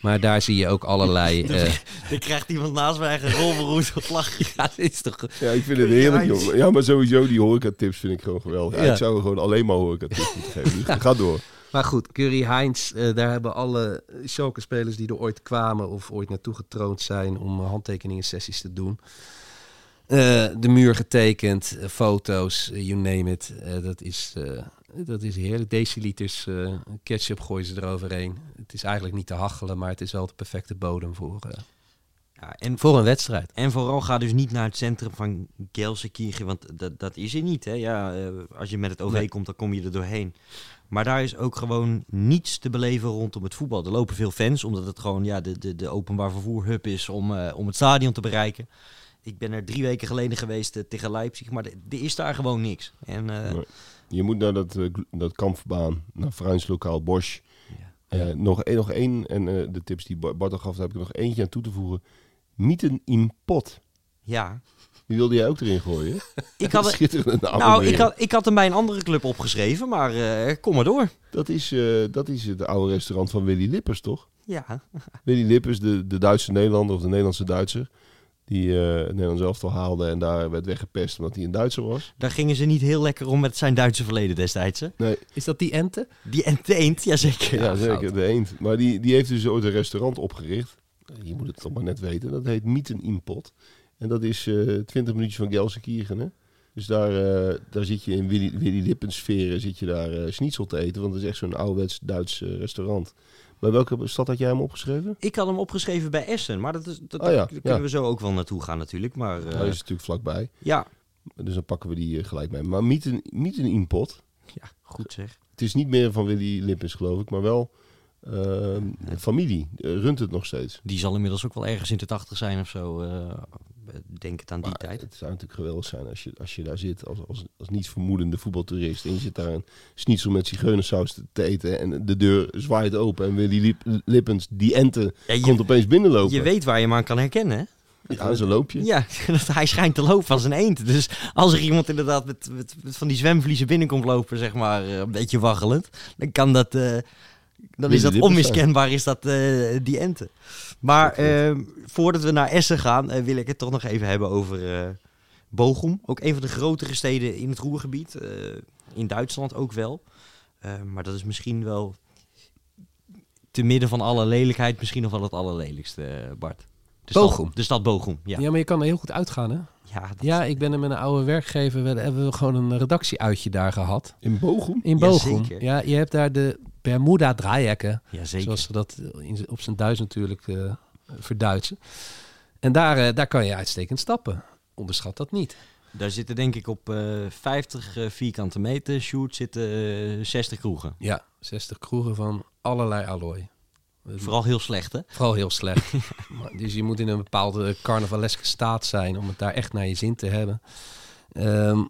Speaker 5: Maar daar zie je ook allerlei... eh,
Speaker 1: Dan krijgt iemand naast mij een rolverroes op lachen.
Speaker 5: ja, dat is toch...
Speaker 4: Ja, ik vind het heerlijk, jongen. Ja, maar sowieso die horeca-tips vind ik gewoon geweldig.
Speaker 5: Ja.
Speaker 4: Ja. Ik zou gewoon alleen maar horeca-tips moeten geven. Dus ga door.
Speaker 5: Maar goed, Curry Heinz, eh, daar hebben alle Schalke-spelers die er ooit kwamen of ooit naartoe getroond zijn om handtekeningen sessies te doen. Eh, de muur getekend, eh, foto's, you name it. Dat, is, dat is heerlijk. Deciliters ketchup gooien ze eroverheen. Het is eigenlijk niet te hachelen, maar het is wel de perfecte bodem voor,
Speaker 1: Ja, en,
Speaker 5: voor een wedstrijd.
Speaker 1: en vooral ga dus niet naar het centrum van Gelsenkirchen, want dat, dat is er niet. Hè? Ja, als je met het OV
Speaker 5: Nee.
Speaker 1: komt, dan kom je er doorheen. Maar daar is ook gewoon niets te beleven rondom het voetbal. Er lopen veel fans, omdat het gewoon ja, de, de, de openbaar vervoer hub is om, eh, om het stadion te bereiken. Ik ben er drie weken geleden geweest eh, tegen Leipzig, maar er is daar gewoon niks. En, eh,
Speaker 4: Nee. Je moet naar dat, eh, dat kampverbaan, naar Frans Lokaal Bosch.
Speaker 1: Ja.
Speaker 4: Eh, nog, één- nog één, en eh, de tips die Bart al gaf, daar heb ik er nog eentje aan toe te voegen. Mieten in pot.
Speaker 1: ja,
Speaker 4: Die wilde jij ook erin gooien.
Speaker 1: ik had, er-
Speaker 4: Schitterende naam.
Speaker 1: nou, ik, had, ik had hem bij een andere club opgeschreven, maar eh, kom maar door.
Speaker 4: dat, is, eh, dat is het oude restaurant van Willy Lippers, toch?
Speaker 1: Ja,
Speaker 4: Willy Lippers, de, de Duitse Nederlander of de Nederlandse Duitser. Die eh het Nederlands elftal haalde en daar werd weggepest omdat hij een Duitser was.
Speaker 1: daar gingen ze niet heel lekker om met zijn Duitse verleden destijds. Hè?
Speaker 4: Nee,
Speaker 5: Is dat die ente?
Speaker 1: Die enteent, jazeker.
Speaker 4: ja, zeker,
Speaker 5: goud.
Speaker 4: de eend. Maar die, die heeft dus ooit een restaurant opgericht. Je moet het toch maar net weten. Dat heet Mieten in Pot. En dat is eh 20 minuutjes van Gelsenkirchen. Hè? Dus daar, eh, daar zit je in Willy, Willy Lippens sferen, zit je daar eh schnitzel te eten. Want het is echt zo'n ouderwets Duits eh, restaurant. Bij welke stad had jij hem opgeschreven?
Speaker 1: Ik had hem opgeschreven bij Essen, maar dat is, dat,
Speaker 4: Oh ja,
Speaker 1: daar kunnen
Speaker 4: ja.
Speaker 1: we zo ook wel naartoe gaan natuurlijk. Maar eh,
Speaker 4: Hij is natuurlijk vlakbij.
Speaker 1: ja.
Speaker 4: Dus dan pakken we die eh, gelijk mee. Maar Mieten, Mieten in Pot.
Speaker 1: ja, goed zeg.
Speaker 4: Het is niet meer van Willy Lippens, geloof ik, maar wel eh, familie. Eh, runt het nog steeds.
Speaker 1: Die zal inmiddels ook wel ergens in de tachtig zijn of zo. Denk het aan die
Speaker 4: Maar
Speaker 1: tijd.
Speaker 4: Het zou natuurlijk geweldig zijn als je, als je daar zit als, als, als niet vermoedende voetbaltoerist. En je zit daar een schnitzel met zigeunersaus te, te eten. En de deur zwaait open. En Willy Lip- Lippens, die ente,
Speaker 1: Ja,
Speaker 4: komt opeens binnenlopen.
Speaker 1: je weet waar je hem aan kan herkennen, hè?
Speaker 4: Ja, zo loop je.
Speaker 1: Ja, dat hij schijnt te lopen als een eend. Dus als er iemand inderdaad met, met, met van die zwemvliezen binnenkomt lopen, zeg maar, eh, een beetje waggelend, dan kan dat, eh, dan is dat onmiskenbaar, is dat eh, die ente. Maar eh, voordat we naar Essen gaan, eh, wil ik het toch nog even hebben over eh Bochum. Ook een van de grotere steden in het Roergebied. eh, in Duitsland ook wel. Maar dat is misschien wel te midden van alle lelijkheid misschien nog wel het allerlelijkste, Bart. De
Speaker 5: Bochum.
Speaker 1: Stad, de stad Bochum, ja.
Speaker 5: Ja, maar je kan er heel goed uitgaan, hè?
Speaker 1: Ja, dat-
Speaker 5: Ja, ik ben er met een oude werkgever. We hebben we gewoon een redactieuitje daar gehad.
Speaker 4: In Bochum?
Speaker 5: In
Speaker 1: Ja,
Speaker 5: Bochum.
Speaker 1: zeker.
Speaker 5: Ja, je hebt daar de Bermuda draaihekken.
Speaker 1: ja, zeker.
Speaker 5: Zoals ze dat op zijn Duits natuurlijk eh verduidsen. En daar, eh, daar kan je uitstekend stappen. Onderschat dat niet.
Speaker 1: Daar zitten denk ik op eh 50 eh, vierkante meter shoot zitten eh, 60 kroegen.
Speaker 5: Ja, 60 kroegen van allerlei allooi.
Speaker 1: Vooral heel slecht, hè?
Speaker 5: Vooral heel slecht. Dus je moet in een bepaalde carnavaleske staat zijn om het daar echt naar je zin te hebben. Ehm,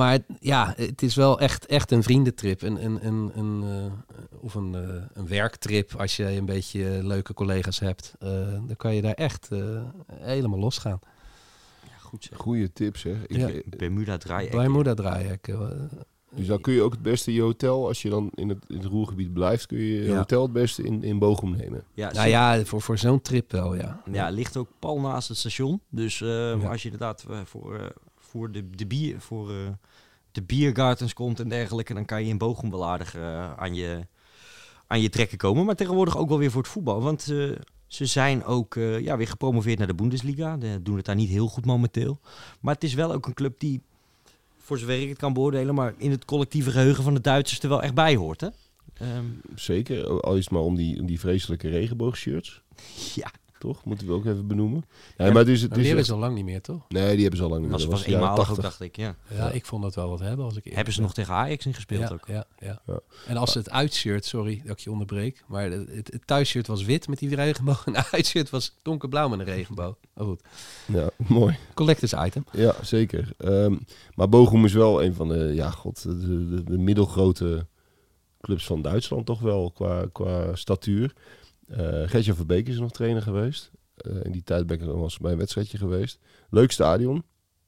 Speaker 5: maar ja, het is wel echt, echt een vriendentrip. Een, een, een, een, eh, of een, eh, een werktrip als je een beetje leuke collega's hebt. Eh, dan kan je daar echt helemaal losgaan.
Speaker 1: Ja, goed zeg.
Speaker 4: Goeie tips, hè. Ik,
Speaker 5: Ja.
Speaker 1: Bermuda
Speaker 5: eh,
Speaker 4: Dus dan kun je ook het beste in je hotel, als je dan in het, in het Roergebied blijft, kun je je
Speaker 5: Ja.
Speaker 4: hotel het beste in, in Bochum nemen.
Speaker 1: Ja,
Speaker 5: Nou ja, voor, voor zo'n trip wel, ja.
Speaker 1: Ja, het ligt ook pal naast het station. Dus eh,
Speaker 5: Ja.
Speaker 1: als je inderdaad voor, voor, de, de, bier, voor eh, de biergardens komt en dergelijke, dan kan je in Bochum wel aardig eh, aan, je, aan je trekken komen. Maar tegenwoordig ook wel weer voor het voetbal. Want eh, ze zijn ook eh, ja, weer gepromoveerd naar de Bundesliga. De, doen het daar niet heel goed momenteel. Maar het is wel ook een club die, voor zover ik het kan beoordelen, maar in het collectieve geheugen van de Duitsers er wel echt bij hoort. Hè? Ehm,
Speaker 4: Zeker, al is het maar om die, om die vreselijke regenboogshirts,
Speaker 1: ja,
Speaker 4: toch? Moeten we ook even benoemen.
Speaker 1: Ja,
Speaker 4: maar het is, het is
Speaker 5: hebben
Speaker 4: echt-
Speaker 5: ze al lang niet meer, toch?
Speaker 4: Nee, die hebben ze al lang niet
Speaker 1: was,
Speaker 4: meer.
Speaker 1: was
Speaker 4: Dat de jaren
Speaker 1: eenmalig ook,
Speaker 4: 80.
Speaker 1: dacht ik. Ja.
Speaker 5: Ja, ik vond dat wel wat hebben als ik
Speaker 1: Hebben ze nog tegen Ajax in gespeeld
Speaker 5: ja,
Speaker 1: ook?
Speaker 5: Ja, ja.
Speaker 4: Ja.
Speaker 5: En als het uitshirt, sorry dat ik je onderbreek, maar het, het, het thuisshirt was wit met die regenboog en het uitshirt was donkerblauw met een regenboog. Oh goed,
Speaker 4: Ja, mooi.
Speaker 5: collectors item.
Speaker 4: Ja, zeker. Ehm, maar Bochum is wel een van de, ja, god, de, de, de middelgrote clubs van Duitsland toch wel, qua, qua statuur. Eh Gertjan Verbeek is er nog trainer geweest. Eh, in die tijd ben ik wel eens bij een wedstrijdje geweest. Leuk stadion.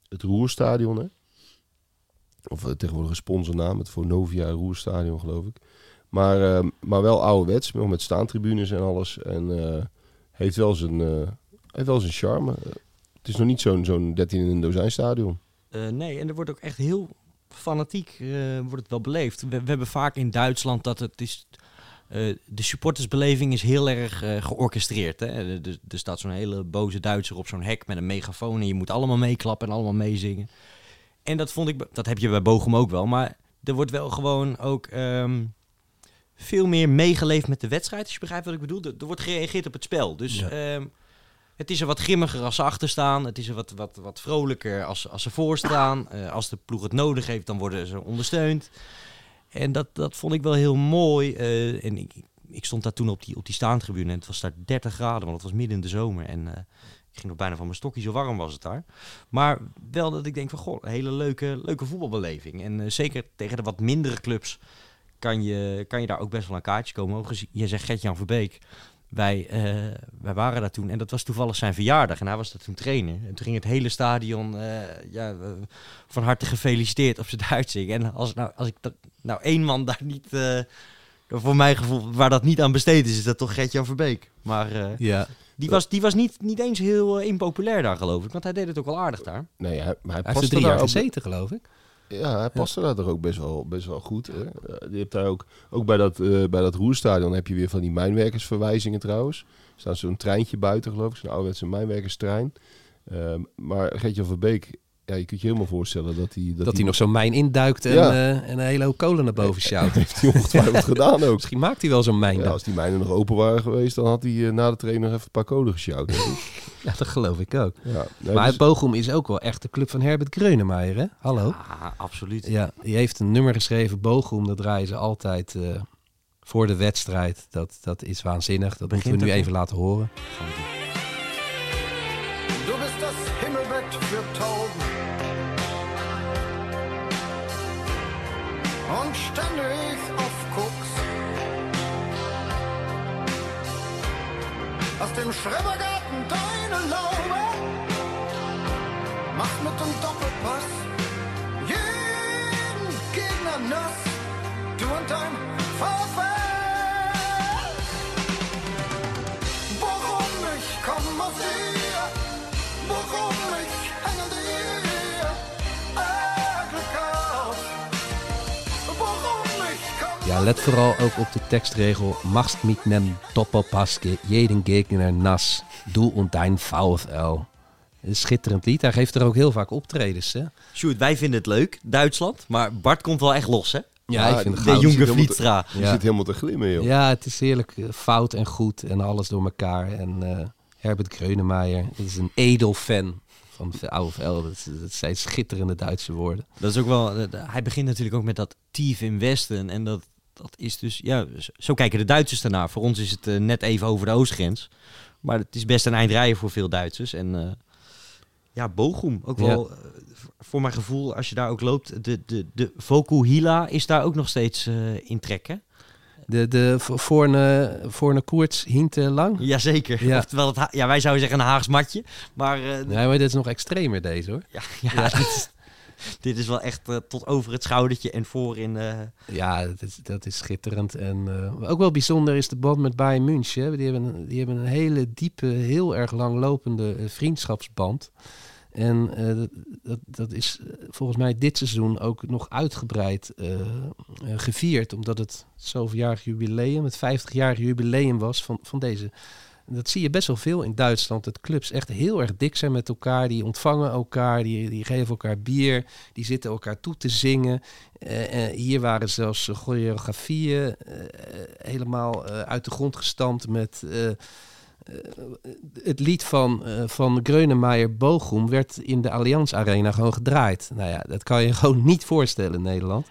Speaker 4: Het Roerstadion, hè. Of eh, tegenwoordig een sponsornaam, het Vonovia Roerstadion, geloof ik. Maar, ehm, maar wel ouderwets, nog met staantribunes en alles. En heeft, wel zijn, heeft wel zijn charme. Het is nog niet zo'n zo'n 13 in een dozijn stadion.
Speaker 1: Nee, en er wordt ook echt heel fanatiek wordt het wel beleefd. We hebben vaak in Duitsland dat het is... eh, de supportersbeleving is heel erg eh, georchestreerd. Hè? Er, er- staat zo'n hele boze Duitser op zo'n hek met een megafoon... en je moet allemaal meeklappen en allemaal meezingen. En dat vond ik... Dat heb je bij Bochum ook wel. Maar er wordt wel gewoon ook... ehm, veel meer meegeleefd met de wedstrijd, als je begrijpt wat ik bedoel. Er, er wordt gereageerd op het spel. Dus
Speaker 5: Ja.
Speaker 1: ehm, het is er wat grimmiger als ze achter staan. Het is er wat, wat, wat vrolijker als, als ze voor staan. Eh, als de ploeg het nodig heeft, dan worden ze ondersteund. En dat, dat vond ik wel heel mooi. eh, en ik, ik stond daar toen op die, op die staantribune en het was daar 30 graden, want het was midden in de zomer. En eh, ik ging nog bijna van mijn stokje, zo warm was het daar. Maar wel dat ik denk van, goh, een hele leuke, leuke voetbalbeleving. En eh, zeker tegen de wat mindere clubs kan je, kan je daar ook best wel een kaartje komen. Gezien- je zegt Gert-Jan Verbeek. Wij, eh, wij waren daar toen en dat was toevallig zijn verjaardag en hij was daar toen trainer. En toen ging het hele stadion eh, ja, eh, van harte gefeliciteerd op zijn Duits zingen. En als, nou, als ik dat, nou één man daar niet, eh, voor mijn gevoel, waar dat niet aan besteed is, is dat toch Gert-Jan Verbeek. Maar eh,
Speaker 5: Ja,
Speaker 1: die was, die was niet, niet eens heel impopulair daar geloof ik, want hij deed het ook wel aardig daar.
Speaker 4: Nee, hij, maar hij
Speaker 5: hij heeft er
Speaker 4: paste
Speaker 5: drie
Speaker 4: daar
Speaker 5: jaar gezeten, geloof ik.
Speaker 4: Ja, hij paste daar toch ook best wel, best wel goed. Hè? Eh, je hebt daar ook, ook bij dat, eh, bij dat roerstadion heb je weer van die mijnwerkersverwijzingen trouwens. Er staat zo'n treintje buiten, geloof ik. Zo'n ouderwetse mijnwerkerstrein. Ehm, maar Gertjan Verbeek, ja, je kunt je helemaal voorstellen dat hij...
Speaker 5: Dat, hij nog zo'n mijn induikt en,
Speaker 4: Ja.
Speaker 5: eh, en een hele hoop kolen naar boven sjouwt.
Speaker 4: heeft hij ongetwijfeld gedaan ook.
Speaker 5: Misschien maakt hij wel zo'n mijn
Speaker 4: Ja, als die mijnen nog open waren geweest, dan had hij eh, na de training nog even een paar coden gesjouwd.
Speaker 5: Ja, dat geloof ik ook.
Speaker 4: ja, nee,
Speaker 5: maar
Speaker 4: dus-
Speaker 5: Bochum is ook wel echt de club van Herbert Greunemeyer, hè? Hallo?
Speaker 1: Ah, absoluut.
Speaker 5: Ja, die heeft een nummer geschreven, Bochum. Dat draaien ze altijd eh, voor de wedstrijd. Dat, dat is waanzinnig. Dat
Speaker 1: Begint
Speaker 5: moeten we nu even laten horen.
Speaker 7: Du bist das Himmelbett für Tauben. Und ständig auf Koks. Aus dem Schrebergarten deine Laube. Mach mit dem Doppelpass. Jeden Gegner nass. Du und dein VfL. Warum ich komm aus dir? Warum ich
Speaker 5: Ja, let vooral ook op de tekstregel. Machst mit nem Doppelpaske jeden Gegner nas. Du und dein VfL. Een schitterend lied. Hij geeft er ook heel vaak optredens. Hè?
Speaker 1: Sjoerd, wij vinden het leuk, Duitsland. Maar Bart komt wel echt los, hè?
Speaker 5: Ja, ik vind het
Speaker 1: De jonge
Speaker 4: Die zit helemaal te-
Speaker 1: Vlietstra.
Speaker 4: Je zit helemaal te glimmen, joh.
Speaker 5: Ja, het is heerlijk eh, fout en goed en alles door elkaar. En eh, Herbert Greunemeyer is een edel fan van de VfL. Dat, dat zijn schitterende Duitse woorden.
Speaker 1: Dat is ook wel. eh, Hij begint natuurlijk ook met dat Tief in Westen. En dat, dat is dus. Ja, zo- kijken de Duitsers daarnaar. Voor ons is het eh, net even over de oostgrens. Maar het is best een eind rijden voor veel Duitsers. En eh, ja, Bochum. Ook wel. eh, voor mijn gevoel, als je daar ook loopt. De, de, de Vokuhila is daar ook nog steeds in trekken.
Speaker 5: De, de vo- voorne, voorne koerts hint lang.
Speaker 1: Jazeker.
Speaker 5: Ja.
Speaker 1: Oftewel, het, ja, wij zouden zeggen een Haags matje. Maar eh,
Speaker 5: Nee, maar dit is nog extremer deze hoor.
Speaker 1: ja, ja, Dit, is, dit is wel echt eh, tot over het schoudertje en voor in. eh,
Speaker 5: Ja, dat is, dat is schitterend. En eh, ook wel bijzonder is de band met Bayern München. Die hebben, die hebben een hele diepe, heel erg langlopende vriendschapsband. En dat, dat, is volgens mij dit seizoen ook nog uitgebreid gevierd. Omdat het zoveeljarig jubileum, het 50-jarig jubileum was van, van deze. Dat zie je best wel veel in Duitsland. Dat clubs echt heel erg dik zijn met elkaar. Die ontvangen elkaar, die, die geven elkaar bier. Die zitten elkaar toe te zingen. Eh, hier waren zelfs choreografieën eh, helemaal uit de grond gestampt met... het lied van, van Greunemeyer Bochum werd in de Allianz Arena gewoon gedraaid. Nou ja, dat kan je gewoon niet voorstellen in Nederland.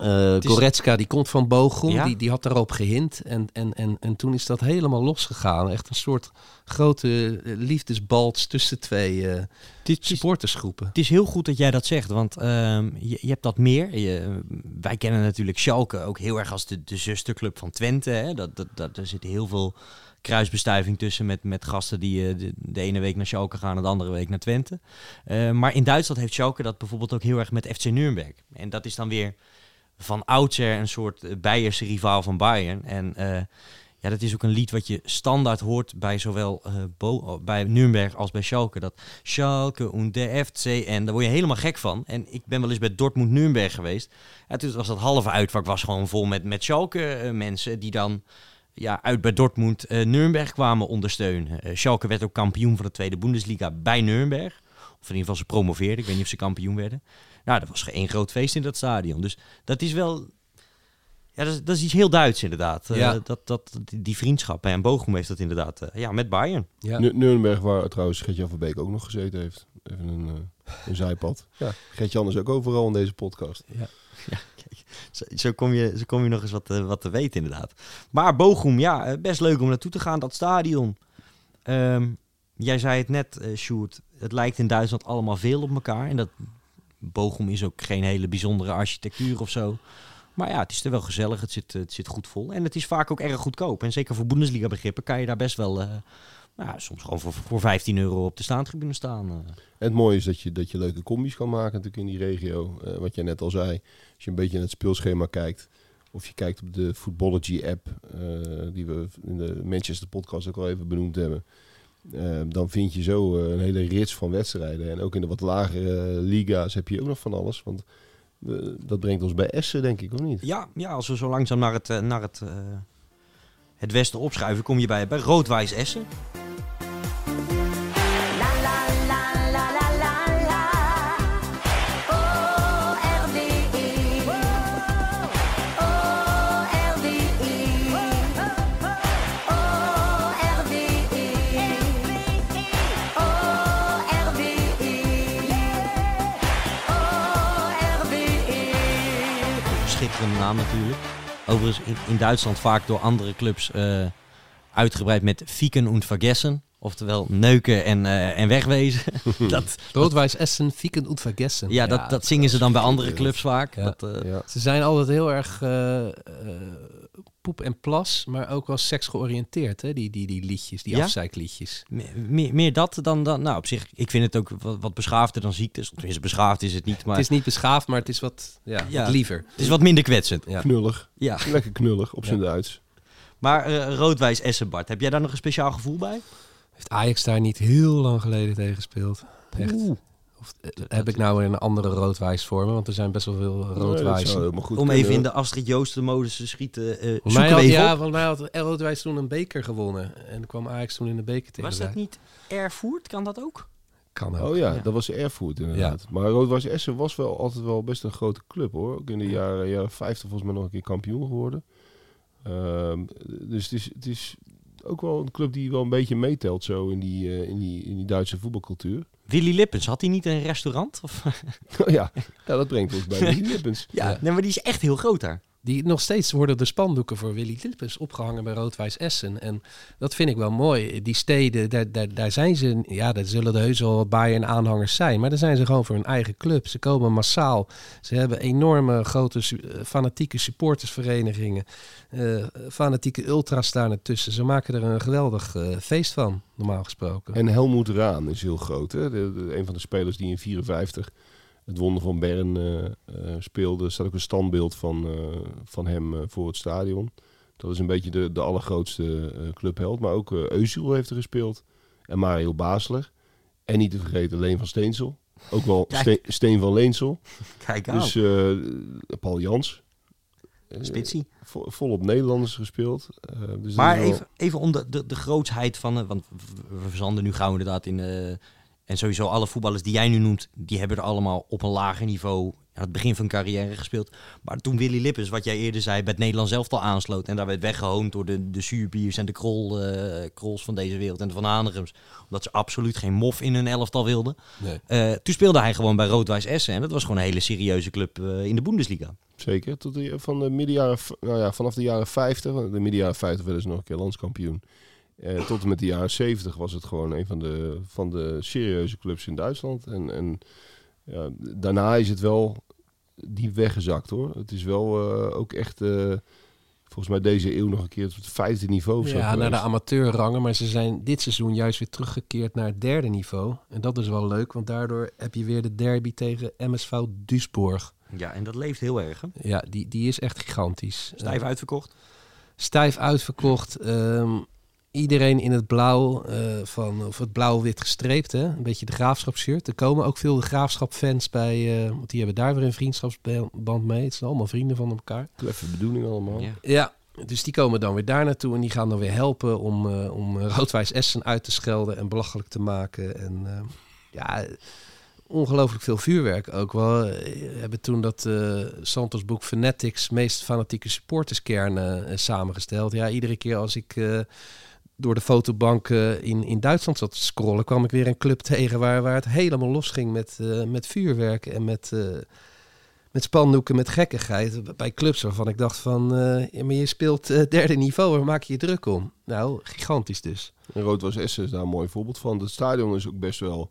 Speaker 1: Is-
Speaker 5: Goretzka, die komt van Bochum,
Speaker 1: Ja?
Speaker 5: die, die had daarop gehint. En, en, en, en toen is dat helemaal losgegaan. Echt een soort grote eh, liefdesbalts tussen twee eh,
Speaker 1: dit
Speaker 5: supportersgroepen.
Speaker 1: Het is heel goed dat jij dat zegt, want ehm, je, je hebt dat meer. Je, wij kennen natuurlijk Schalke ook heel erg als de, de zusterclub van Twente. Hè? Dat, dat, dat, er zit heel veel kruisbestuiving tussen met, met gasten die de, de ene week naar Schalke gaan en de andere week naar Twente. Maar in Duitsland heeft Schalke dat bijvoorbeeld ook heel erg met FC Nürnberg. En dat is dan weer van oudsher een soort eh, Beierse rivaal van Bayern. En eh, ja, dat is ook een lied wat je standaard hoort bij zowel Bo- bij Nürnberg als bij Schalke. Dat Schalke en de FC. En daar word je helemaal gek van. En ik ben wel eens bij Dortmund Nürnberg geweest. Ja, toen was dat halve uitvak was gewoon vol met, met Schalke mensen die dan ja, uit bij Dortmund eh Nürnberg kwamen ondersteunen. Schalke werd ook kampioen van de tweede Bundesliga bij Nürnberg. Of in ieder geval ze promoveerden. Ik weet niet of ze kampioen werden. Nou, dat was één groot feest in dat stadion. Dus dat is wel... Ja, dat is, dat is iets heel Duits inderdaad. Eh,
Speaker 5: Ja.
Speaker 1: dat, dat, die, die vriendschap. En Bochum heeft dat inderdaad eh, ja, met Bayern.
Speaker 5: Ja.
Speaker 4: Nu- Nuremberg, waar trouwens Gertjan van Beek ook nog gezeten heeft. Even een, eh, een zijpad. Ja, Gertjan is ook overal in deze podcast.
Speaker 1: Zo, zo, kom, je, zo kom je nog eens wat, te- wat te weten inderdaad. Maar Bochum, ja, best leuk om naartoe te gaan, dat stadion. Ehm, jij zei het net, eh Sjoerd. Het lijkt in Duitsland allemaal veel op elkaar. En dat Bochum is ook geen hele bijzondere architectuur of zo. Maar ja, het is er wel gezellig. Het zit, eh, het zit goed vol. En het is vaak ook erg goedkoop. En zeker voor Bundesliga begrippen kan je daar best wel... eh, nou, soms gewoon voor, voor 15 euro op de staantribune staan. eh.
Speaker 4: En het mooie is dat je, dat je leuke combis kan maken natuurlijk in die regio. Wat jij net al zei. Als je een beetje naar het speelschema kijkt. Of je kijkt op de Footballogy app. die we in de Manchester podcast ook al even benoemd hebben. Eh, dan vind je zo eh, een hele rits van wedstrijden. En ook in de wat lagere eh, liga's heb je ook nog van alles. Want eh, dat brengt ons bij Essen, denk ik, of niet?
Speaker 1: Ja, ja, als we zo langzaam naar het, naar het, het westen opschuiven, kom je bij, bij Roodwijs Essen. Naam natuurlijk. Overigens in, in Duitsland vaak door andere clubs eh, uitgebreid met Fieken und Vergessen. Oftewel neuken en, eh, en wegwezen. dat,
Speaker 5: Roodwijs Essen, Fieken und Vergessen.
Speaker 1: ja, dat, dat zingen ze dan bij andere clubs vaak.
Speaker 5: Ja.
Speaker 1: Dat, eh,
Speaker 4: Ja.
Speaker 5: Ze zijn altijd heel erg poep en plas, maar ook wel seksgeoriënteerd, hè? Die, die, die liedjes, die
Speaker 1: Ja?
Speaker 5: afzeikliedjes.
Speaker 1: me- meer, meer dat dan, dan... Nou, op zich, ik vind het ook wat, wat beschaafder dan ziektes. Tenminste, beschaafd is het niet, maar
Speaker 5: Het is niet beschaafd, maar het is wat, ja,
Speaker 1: Ja.
Speaker 5: wat liever.
Speaker 1: het is wat minder kwetsend.
Speaker 5: Ja.
Speaker 4: Knullig.
Speaker 1: Ja.
Speaker 4: Lekker knullig, op zijn
Speaker 5: Ja.
Speaker 4: Duits.
Speaker 1: Maar eh Roodwijs Essen, Bart, heb jij daar nog een speciaal gevoel bij?
Speaker 5: Heeft Ajax daar niet heel lang geleden tegen gespeeld? Echt. Of eh, heb ik nou een andere roodwijs voor me? Want er zijn best wel veel
Speaker 4: Nee, goed
Speaker 1: Om
Speaker 4: kunnen,
Speaker 1: even in de Astrid Joosten modus te schieten. eh zoeken
Speaker 5: mij had, ja, volgens mij had Roodwijs toen een beker gewonnen. En kwam Ajax toen in de beker tegen.
Speaker 1: Was dat niet Erfurt? Kan dat ook?
Speaker 5: Kan ook.
Speaker 4: Oh ja,
Speaker 1: Ja.
Speaker 4: dat was Erfurt inderdaad. Maar Rood-Weiß Essen was wel altijd wel best een grote club hoor. Ook in de jaren, jaren 50 volgens mij nog een keer kampioen geworden. Ehm, dus het is, het is ook wel een club die wel een beetje meetelt zo in die, eh, in die, in die Duitse voetbalcultuur.
Speaker 1: Willy Lippens, had hij niet een restaurant? Of?
Speaker 4: Oh ja. ja, dat brengt ons bij de Lippens.
Speaker 1: ja,
Speaker 5: Ja.
Speaker 1: Nee, maar die is echt heel groot daar.
Speaker 5: Die, nog steeds worden de spandoeken voor Willy Lippens opgehangen bij Roodwijs Essen. En dat vind ik wel mooi. Die steden, daar, daar, daar zijn ze... Ja, daar zullen er heus wel wat Bayern-aanhangers zijn. Maar daar zijn ze gewoon voor hun eigen club. Ze komen massaal. Ze hebben enorme grote eh, fanatieke supportersverenigingen. eh, fanatieke ultras daar ertussen. Ze maken er een geweldig eh, feest van, normaal gesproken.
Speaker 4: En Helmoet Raan is heel groot. Hè? De, de- een van de spelers die in 54 het wonder van Bern eh, speelde. Er staat ook een standbeeld van, eh, van hem voor het stadion. Dat is een beetje de, de allergrootste clubheld. Maar ook Eusiel heeft er gespeeld. En Mario Basler. En niet te vergeten Leen van Steensel. Ook wel. Steen, van Leensel.
Speaker 1: Kijk aan.
Speaker 4: Dus Paul Jans.
Speaker 1: Spitsie.
Speaker 4: vo- volop Nederlanders gespeeld. Dus
Speaker 1: Maar
Speaker 4: wel-
Speaker 1: even, even om de, de, de grootsheid van... want we- verzanden nu gauw inderdaad in... eh, en sowieso alle voetballers die jij nu noemt... die hebben er allemaal op een lager niveau... aan het begin van hun carrière gespeeld. Maar toen Willy Lippens, wat jij eerder zei... bij het Nederlands elftal aansloot... en daar werd weggehoond door de, de Suurbiers en de krol, eh, Krols van deze wereld... en de Van Hanigems... omdat ze absoluut geen mof in hun elftal wilden.
Speaker 5: Nee.
Speaker 1: Eh, toen speelde hij gewoon bij Rood-Wijs Essen... en dat was gewoon een hele serieuze club eh, in de Bundesliga.
Speaker 4: Zeker, tot de, van de middenjaren, nou ja, vanaf de jaren 50, want de middenjaren 50 werden ze nog een keer landskampioen. Eh, tot en met de jaren 70 was het gewoon een van de, van de serieuze clubs in Duitsland. En, en ja, daarna is het wel diep weggezakt hoor. Het is wel eh, ook echt, eh, volgens mij deze eeuw nog een keer tot het vijfde niveau
Speaker 5: Ja, naar de amateurrangen. Maar ze zijn dit seizoen juist weer teruggekeerd naar het derde niveau. En dat is wel leuk, want daardoor heb je weer de derby tegen MSV Duisburg.
Speaker 1: Ja, en dat leeft heel erg. Hè?
Speaker 5: Ja, die, die is echt gigantisch.
Speaker 1: Stijf uitverkocht.
Speaker 5: stijf uitverkocht. Ehm, iedereen in het blauw, eh, van, of het blauw-wit gestreept. Hè? Een beetje de graafschapshirt. Er komen ook veel de graafschap-fans bij. eh, want die hebben daar weer een vriendschapsband mee. Het zijn allemaal vrienden van elkaar.
Speaker 4: Kleffe bedoeling allemaal.
Speaker 1: Ja.
Speaker 5: Ja, dus die komen dan weer daar naartoe en die gaan dan weer helpen om, eh om Roodwijs Essen uit te schelden en belachelijk te maken. En eh, ja, ongelooflijk veel vuurwerk ook wel. We hebben toen dat eh Santos boek Fanatics meest fanatieke supporterskern samengesteld. Ja, iedere keer als ik eh, door de fotobank eh, in, in Duitsland zat te scrollen, kwam ik weer een club tegen waar, waar het helemaal los ging met, eh, met vuurwerk en met... eh, met spandoeken, met gekkigheid. Bij clubs waarvan ik dacht van... maar je speelt derde niveau, waar maak je je druk om? Nou, gigantisch dus.
Speaker 4: En Rood-Was Essen is daar een mooi voorbeeld van. Het stadion is ook best wel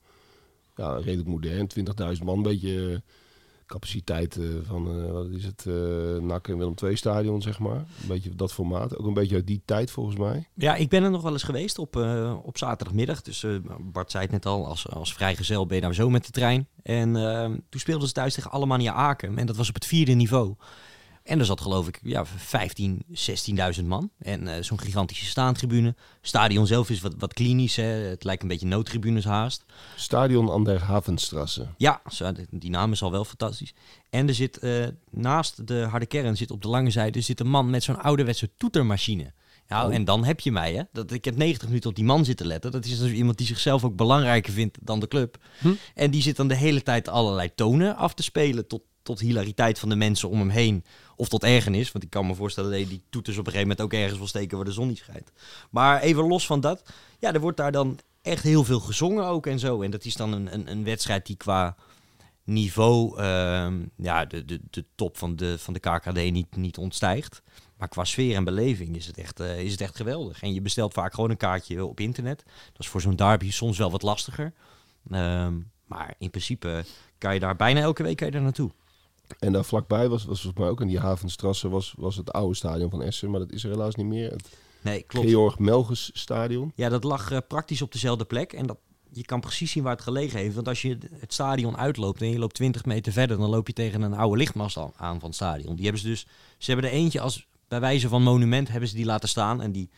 Speaker 4: ja, redelijk modern. 20.000 man, een beetje capaciteit eh, van, eh, wat is het, eh NAC en Willem II stadion, zeg maar. Een beetje dat formaat. Ook een beetje uit die tijd, volgens mij.
Speaker 1: Ja, ik ben er nog wel eens geweest op, op zaterdagmiddag. Dus Bart zei het net al, als, als vrijgezel ben je nou zo met de trein. En toen speelden ze thuis tegen Alemannia Aken. En dat was op het vierde niveau. En er zat geloof ik ja, 15, 16.000 man. En eh, zo'n gigantische staantribune. Stadion zelf is wat, wat klinisch. Hè. Het lijkt een beetje noodtribunes haast.
Speaker 4: Stadion aan der Havenstrasse.
Speaker 1: Ja, zo, die naam is al wel fantastisch. En er zit eh, naast de harde kern, zit op de lange zijde, zit een man met zo'n ouderwetse toetermachine. Ja,
Speaker 4: Oh.
Speaker 1: en dan heb je mij, hè. Dat, ik heb 90 minuten op die man zitten letten. Dat is dus iemand die zichzelf ook belangrijker vindt dan de club.
Speaker 5: Hm.
Speaker 1: En die zit dan de hele tijd allerlei tonen af te spelen tot, tot hilariteit van de mensen om hem heen. Of tot ergernis, want ik kan me voorstellen dat die toeters op een gegeven moment ook ergens wil steken waar de zon niet schijnt. Maar even los van dat, ja, er wordt daar dan echt heel veel gezongen ook en zo. En dat is dan een, een, een wedstrijd die qua niveau ehm, ja, de, de, de top van de, van de KKD niet, niet ontstijgt. Maar qua sfeer en beleving is het, echt, eh, is het echt geweldig. En je bestelt vaak gewoon een kaartje op internet. Dat is voor zo'n derby soms wel wat lastiger. Ehm, maar in principe kan je daar bijna elke week kan je naartoe.
Speaker 4: En daar vlakbij was, was volgens mij ook in die Havenstrasse was, was het oude stadion van Essen. Maar dat is er helaas niet meer. Het
Speaker 1: Nee, klopt.
Speaker 4: Georg Melges stadion.
Speaker 1: Ja, dat lag eh, praktisch op dezelfde plek. En dat, je kan precies zien waar het gelegen heeft. Want als je het stadion uitloopt en je loopt 20 meter verder, dan loop je tegen een oude lichtmast aan, aan van het stadion. Die hebben ze dus. Ze hebben er eentje als bij wijze van monument hebben ze die laten staan. En die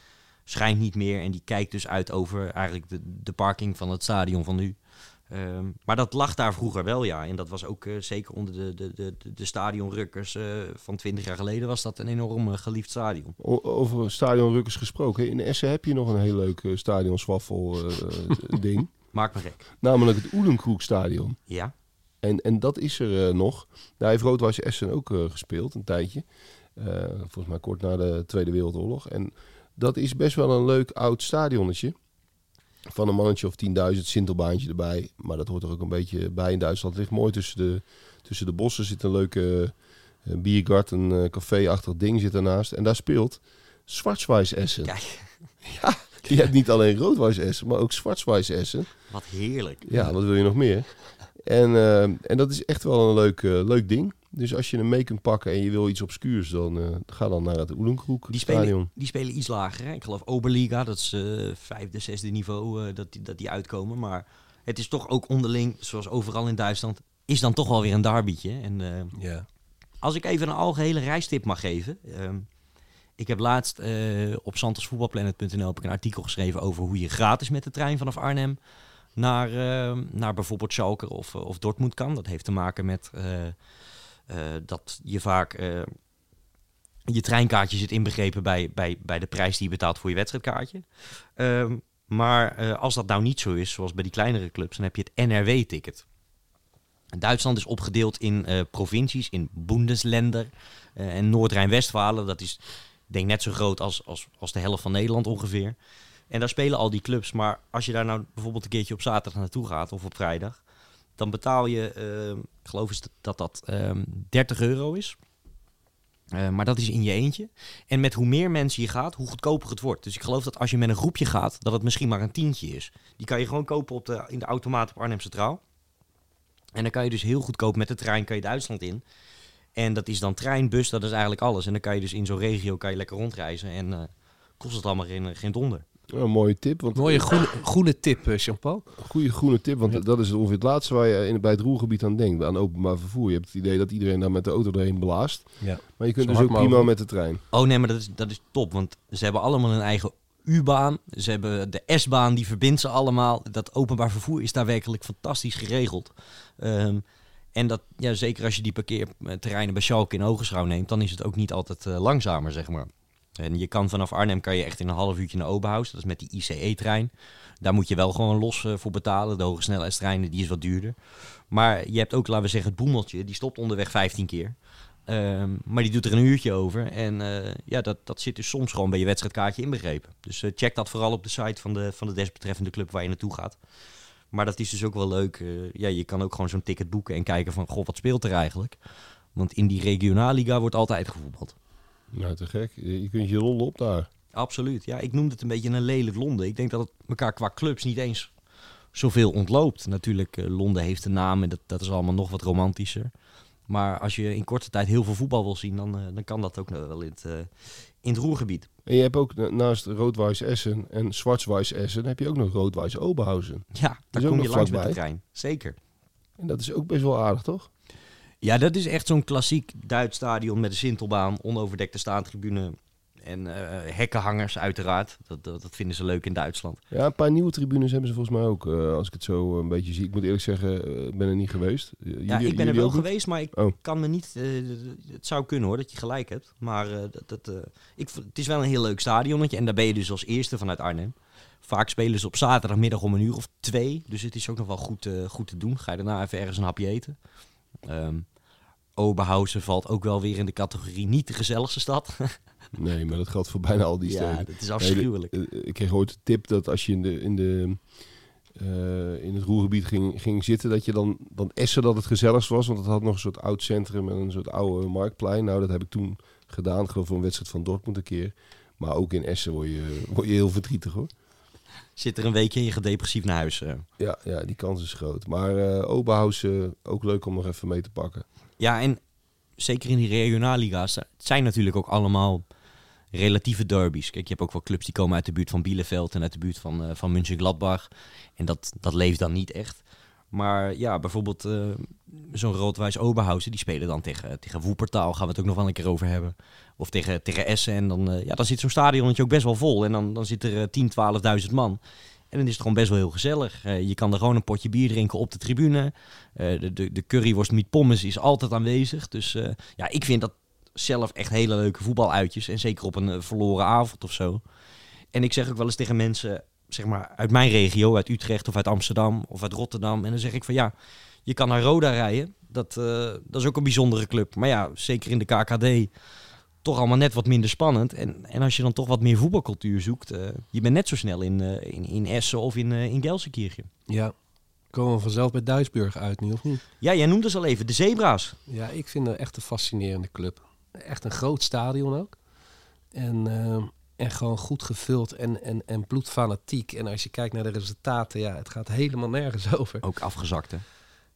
Speaker 1: schijnt niet meer. En die kijkt dus uit over eigenlijk de, de parking van het stadion van nu. Ehm, maar dat lag daar vroeger wel, ja. En dat was ook eh, zeker onder de, de, de, de- stadionrukkers eh, van 20 jaar geleden was dat een enorm eh, geliefd stadion.
Speaker 4: O- over stadionrukkers gesproken. In Essen heb je nog een heel leuk stadionswaffel ding.
Speaker 1: Maak me gek.
Speaker 4: Namelijk het Oelenkroegstadion.
Speaker 1: Ja,
Speaker 4: En, en dat is er nog. Daar heeft Roodwijs Essen ook gespeeld, een tijdje. Volgens mij kort na de Tweede Wereldoorlog. En dat is best wel een leuk oud stadionnetje. Van een mannetje of 10.000, sintelbaantje erbij. Maar dat hoort er ook een beetje bij in Duitsland. Het ligt mooi tussen de, tussen de bossen. zit een leuke uh, biergarten, eh, café-achtig ding zit ernaast. En daar speelt Zwartswijs Essen.
Speaker 1: kijk,
Speaker 4: Je hebt niet alleen Roodwijs Essen, maar ook Zwartswijs Essen.
Speaker 1: wat heerlijk.
Speaker 4: Ja, wat wil je nog meer? En, eh, en dat is echt wel een leuk, leuk ding. Dus als je hem mee kunt pakken en je wil iets obscuurs, dan eh, ga dan naar het Oelenkroek
Speaker 1: Die
Speaker 4: stadion.
Speaker 1: spelen, die spelen iets lager. Hè? Ik geloof Oberliga, dat is eh vijfde, zesde niveau eh, dat, die, dat die uitkomen. Maar het is toch ook onderling, zoals overal in Duitsland, is dan toch wel weer een derbytje. En eh,
Speaker 5: Ja.
Speaker 1: als ik even een algehele reistip mag geven. ehm, ik heb laatst eh, op santosvoetbalplanet.nl heb ik een artikel geschreven over hoe je gratis met de trein vanaf Arnhem naar, eh, naar bijvoorbeeld Schalke of, of Dortmund kan. Dat heeft te maken met dat je vaak eh, je treinkaartje zit inbegrepen bij, bij, bij de prijs die je betaalt voor je wedstrijdkaartje. Ehm, maar eh, als dat nou niet zo is, zoals bij die kleinere clubs, dan heb je het NRW-ticket. Duitsland is opgedeeld in eh, provincies, in Bundesländer. Eh, en Noord-Rijn-Westfalen, dat is denk net zo groot als, als, als de helft van Nederland ongeveer. En daar spelen al die clubs. Maar als je daar nou bijvoorbeeld een keertje op zaterdag naartoe gaat of op vrijdag, dan betaal je, eh, ik geloof dat dat ehm 30 euro is. Eh, maar dat is in je eentje. En met hoe meer mensen je gaat, hoe goedkoper het wordt. Dus ik geloof dat als je met een groepje gaat, dat het misschien maar een tientje is. Die kan je gewoon kopen op de, in de automaat op Arnhem Centraal. En dan kan je dus heel goedkoop met de trein kan je Duitsland in. En dat is dan trein, bus, dat is eigenlijk alles. En dan kan je dus in zo'n regio kan je lekker rondreizen. En eh, kost het allemaal geen, geen donder.
Speaker 4: Een mooie tip, want
Speaker 5: Mooie groene, groene tip, eh, Jean-Paul.
Speaker 4: goede groene tip, want dat is ongeveer het laatste waar je in, bij het roergebied aan denkt, aan openbaar vervoer. Je hebt het idee dat iedereen daar met de auto erheen blaast,
Speaker 5: Ja.
Speaker 4: maar je kunt
Speaker 5: Zo
Speaker 4: dus ook prima met de trein.
Speaker 1: Oh nee, maar dat is, dat is top. Want ze hebben allemaal een eigen U-baan. Ze hebben de S-baan, die verbindt ze allemaal. Dat openbaar vervoer is daar werkelijk fantastisch geregeld. Ehm, en dat, ja, zeker als je die parkeerterreinen bij Schalke in Ogenschouw neemt, dan is het ook niet altijd eh, langzamer, zeg maar. En je kan vanaf Arnhem kan je echt in een half uurtje naar Oberhaus. Dat is met die ICE-trein. Daar moet je wel gewoon los eh, voor betalen. De hoge snelheidstreinen, die is wat duurder. Maar je hebt ook, laten we zeggen, het boemeltje. Die stopt onderweg 15 keer. Ehm, maar die doet er een uurtje over. En eh, ja, dat, dat zit dus soms gewoon bij je wedstrijdkaartje inbegrepen. Dus eh, check dat vooral op de site van de, van de desbetreffende club waar je naartoe gaat. Maar dat is dus ook wel leuk. ja, je kan ook gewoon zo'n ticket boeken en kijken van... Goh, wat speelt er eigenlijk? Want in die regionalliga wordt altijd gevoetbald.
Speaker 4: Nou, te gek. Je kunt je rollen op daar.
Speaker 1: Absoluut. Ja, ik noemde het een beetje een lelijk Londen. Ik denk dat het elkaar qua clubs niet eens zoveel ontloopt. Natuurlijk, eh, Londen heeft een naam en dat, dat is allemaal nog wat romantischer. Maar als je in korte tijd heel veel voetbal wil zien, dan, eh, dan kan dat ook wel in het, eh, in het roergebied.
Speaker 4: En je hebt ook na- naast Roodwijs Essen en Zwartswijs Essen, heb je ook nog Roodwijs Oberhausen.
Speaker 1: Ja, daar kom je langs met de trein. Zeker.
Speaker 4: En dat is ook best wel aardig, toch?
Speaker 1: Ja, dat is echt zo'n klassiek Duits stadion met een sintelbaan, onoverdekte staantribune en eh, hekkenhangers uiteraard. Dat, dat, dat vinden ze leuk in Duitsland.
Speaker 4: Ja, een paar nieuwe tribunes hebben ze volgens mij ook, eh, als ik het zo een beetje zie. Ik moet eerlijk zeggen, eh, ik ben er niet geweest. Eh,
Speaker 1: Ja, ik ben er wel
Speaker 4: niet?
Speaker 1: geweest, maar ik
Speaker 4: Oh.
Speaker 1: kan me niet... eh, het zou kunnen hoor, dat je gelijk hebt. Maar eh, dat, dat, eh, ik, het is wel een heel leuk stadionnetje. En daar ben je dus als eerste vanuit Arnhem. Vaak spelen ze op zaterdagmiddag om een uur of twee. Dus het is ook nog wel goed, eh, goed te doen. Ga je daarna even ergens een hapje eten. Ehm Oberhausen valt ook wel weer in de categorie niet de gezelligste stad.
Speaker 4: Nee, maar dat geldt voor bijna al die
Speaker 1: ja,
Speaker 4: steden.
Speaker 1: dat is afschuwelijk.
Speaker 4: Nee, eh, ik kreeg ooit de tip dat als je in, de, in, de, eh, in het Roergebied ging, ging zitten, dat je dan, dan Essen dat het gezelligst was. Want het had nog een soort oud centrum en een soort oude marktplein. Nou, dat heb ik toen gedaan. Ik geloof voor een wedstrijd van Dortmund een keer. Maar ook in Essen word je, word je heel verdrietig hoor.
Speaker 1: Zit er een weekje en je gaat depressief naar huis. eh.
Speaker 4: Ja, ja die kans is groot. Maar eh Oberhausen, ook leuk om nog even mee te pakken.
Speaker 1: Ja, en zeker in die regionalliga's, het zijn natuurlijk ook allemaal relatieve derbies. Kijk, je hebt ook wel clubs die komen uit de buurt van Bielefeld en uit de buurt van, eh van München-Gladbach. En dat, dat leeft dan niet echt. Maar ja, bijvoorbeeld eh, zo'n Roodwijs Oberhausen, die spelen dan tegen, tegen Woepertaal, gaan we het ook nog wel een keer over hebben. Of tegen, tegen Essen. En dan, eh, ja, dan zit zo'n stadionnetje ook best wel vol. En dan, dan zit er eh, 10, 12.000 man. En dan is het gewoon best wel heel gezellig. Eh, je kan er gewoon een potje bier drinken op de tribune. Eh, de, de, de curryworst met pommes is altijd aanwezig. Dus eh, ja, ik vind dat zelf echt hele leuke voetbaluitjes. En zeker op een eh, verloren avond of zo. En ik zeg ook wel eens tegen mensen, zeg maar uit mijn regio, uit Utrecht of uit Amsterdam of uit Rotterdam. En dan zeg ik van ja, je kan naar Roda rijden. Dat, eh, dat is ook een bijzondere club. Maar ja, zeker in de KKD toch allemaal net wat minder spannend. En, en als je dan toch wat meer voetbalcultuur zoekt, eh, je bent net zo snel in, eh, in, in Essen of in, in Gelsenkirchen.
Speaker 5: Ja. Komen we vanzelf bij Duisburg uit nu, of niet?
Speaker 1: Ja, jij noemde ze al even, de Zebra's.
Speaker 5: Ja, ik vind het echt een fascinerende club. Echt een groot stadion ook. En, en gewoon goed gevuld en, en, en bloedfanatiek. En als je kijkt naar de resultaten, ja, het gaat helemaal nergens over.
Speaker 1: Ook afgezakt, hè?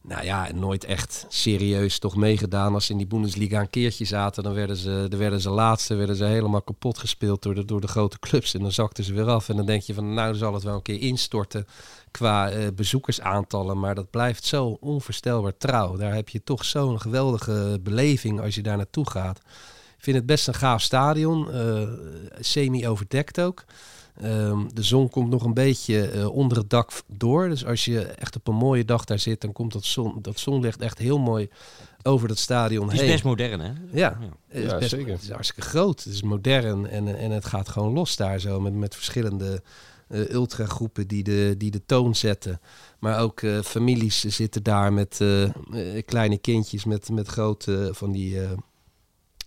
Speaker 5: Nou ja, nooit echt serieus toch meegedaan. Als ze in die Bundesliga een keertje zaten, dan werden ze, dan werden ze laatste, werden ze helemaal kapot gespeeld door de, door de grote clubs. En dan zakten ze weer af. En dan denk je van, nou zal het wel een keer instorten qua eh, bezoekersaantallen. Maar dat blijft zo onvoorstelbaar trouw. Daar heb je toch zo'n geweldige beleving als je daar naartoe gaat. Ik vind het best een gaaf stadion. eh, Semi-overdekt ook. Ehm, de zon komt nog een beetje eh, onder het dak door. Dus als je echt op een mooie dag daar zit, dan komt dat, zon, dat zonlicht echt heel mooi over dat stadion
Speaker 1: Het is
Speaker 5: heen.
Speaker 1: best modern, hè?
Speaker 5: Ja, het is,
Speaker 4: Ja,
Speaker 5: best-
Speaker 4: zeker.
Speaker 5: het is hartstikke groot. Het is modern en, en het gaat gewoon los daar zo met, met verschillende eh ultragroepen die de, die de toon zetten. Maar ook eh, families zitten daar met kleine kindjes met, met grote van die, eh,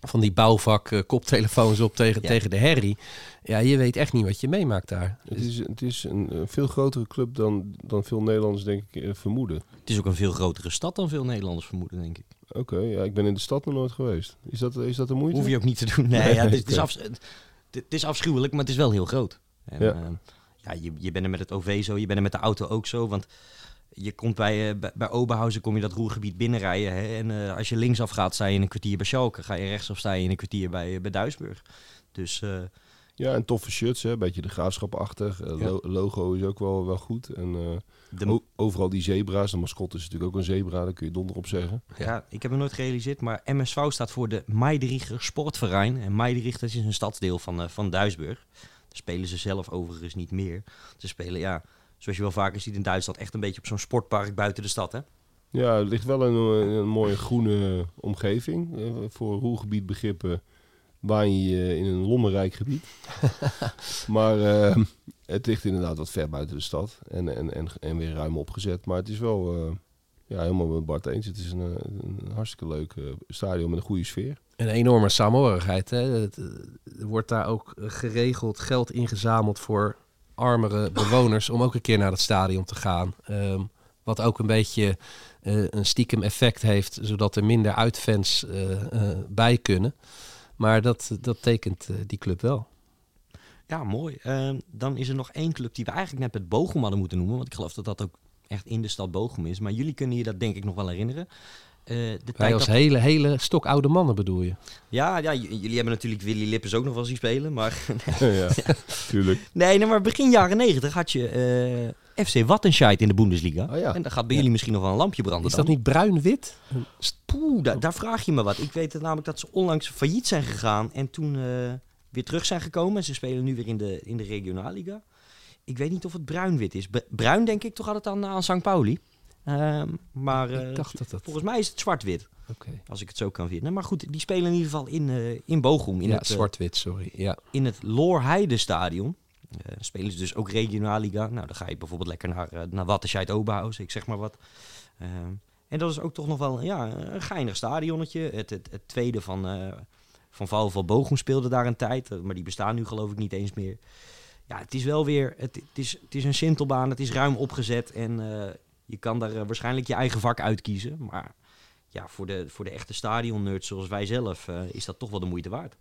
Speaker 5: van die bouwvak eh, koptelefoons op tegen,
Speaker 1: Ja.
Speaker 5: tegen de herrie. Ja, je weet echt niet wat je meemaakt daar.
Speaker 4: Het is, het is een, veel grotere club dan, dan veel Nederlanders denk ik eh, vermoeden.
Speaker 1: Het is ook een veel grotere stad dan veel Nederlanders vermoeden, denk ik.
Speaker 4: Oké, ja, ik ben in de stad nog nooit geweest. Is dat, is dat de moeite?
Speaker 1: Hoef je ook niet te doen. Nee, ja, het, is, het, is afs- het, het is afschuwelijk, maar het is wel heel groot. En,
Speaker 4: Ja.
Speaker 1: ja. ja, je, je bent er met het OV zo, je bent er met de auto ook zo. Want je komt bij, eh, bij, bij Oberhausen kom je dat roergebied binnenrijden. Hè, en eh, als je linksaf gaat, sta je in een kwartier bij Schalke. Ga je rechtsaf, sta je in een kwartier bij, eh, bij Duisburg. Dus
Speaker 4: Ja, en toffe shirts, hè? beetje de graafschapachtig.
Speaker 5: Ja.
Speaker 4: logo is ook wel, wel goed. En
Speaker 1: de,
Speaker 4: overal die zebra's. De mascotte is natuurlijk ook een zebra, daar kun je donder op zeggen.
Speaker 1: Ja, ik heb het nooit gerealiseerd, maar MSV staat voor de Meidericher Sportverein. En Meidericher dat is een stadsdeel van, eh, van Duisburg. Daar spelen ze zelf overigens niet meer. Ze spelen, ja, zoals je wel vaker ziet in Duitsland, echt een beetje op zo'n sportpark buiten de stad, hè?
Speaker 4: Ja, er ligt wel een, een mooie groene omgeving. Eh, voor roergebiedbegrippen baan je je in een lommerrijk gebied. maar eh, het ligt inderdaad wat ver buiten de stad. En, en, en, en weer ruim opgezet. Maar het is wel eh, ja, helemaal met Bart eens. Het is een, eh, een hartstikke leuk eh, stadion met een goede sfeer.
Speaker 5: Een enorme. Hè? Het, eh, Er wordt daar ook eh, geregeld geld ingezameld voor armere bewoners om ook een keer naar het stadion te gaan. Ehm, wat ook een beetje eh, een stiekem effect heeft, zodat er minder uitfans eh, bij kunnen. Maar dat, dat tekent die club wel.
Speaker 1: Ja, mooi. Ehm, dan is er nog één club die we eigenlijk net met Bochum hadden moeten noemen. Want ik geloof dat dat ook echt in de stad Bochum is. Maar jullie kunnen je dat denk ik nog wel herinneren. Eh, de
Speaker 5: Wij
Speaker 1: tijd
Speaker 5: als
Speaker 1: dat-
Speaker 5: hele, hele stokoude mannen bedoel je?
Speaker 1: Ja, ja, jullie hebben natuurlijk Willy Lippens ook nog wel zien spelen. Maar
Speaker 4: ja, tuurlijk.
Speaker 1: Nee, nee, maar begin jaren negentig had je eh, FC Wattenscheid in de Bundesliga.
Speaker 4: Oh ja.
Speaker 1: En daar gaat bij jullie misschien nog wel een lampje branden
Speaker 5: Is
Speaker 1: dan.
Speaker 5: dat niet bruin-wit?
Speaker 1: Poeh, daar, daar vraag je me wat. Ik weet het namelijk dat ze onlangs failliet zijn gegaan en toen eh, weer terug zijn gekomen. En ze spelen nu weer in de, in de Regionalliga. Ik weet niet of het bruin-wit is. B- bruin denk ik toch altijd aan, aan St. Pauli. Ehm, maar eh,
Speaker 5: dat dat...
Speaker 1: volgens mij is het zwart-wit, als ik het zo kan vinden. Maar goed, die spelen in ieder geval in, eh, in Bochum. In
Speaker 5: Ja,
Speaker 1: het, eh,
Speaker 5: zwart-wit, sorry. Ja.
Speaker 1: in het Loorheide Stadion. Eh, spelen ze dus ook regionalliga. Nou, dan ga je bijvoorbeeld lekker naar, naar Wattenscheid Oberhausen, ik zeg maar wat. Ehm, en dat is ook toch nog wel ja, een geinig stadionnetje. Het, het, het tweede van, eh van Bochum speelde daar een tijd. Maar die bestaan nu geloof ik niet eens meer. Ja, het is wel weer... Het, het, is, het is een sintelbaan, het is ruim opgezet. En je kan daar eh, waarschijnlijk je eigen vak uitkiezen. Maar ja, voor de, voor de echte stadionnerds zoals wij zelf... eh, is dat toch wel de moeite waard.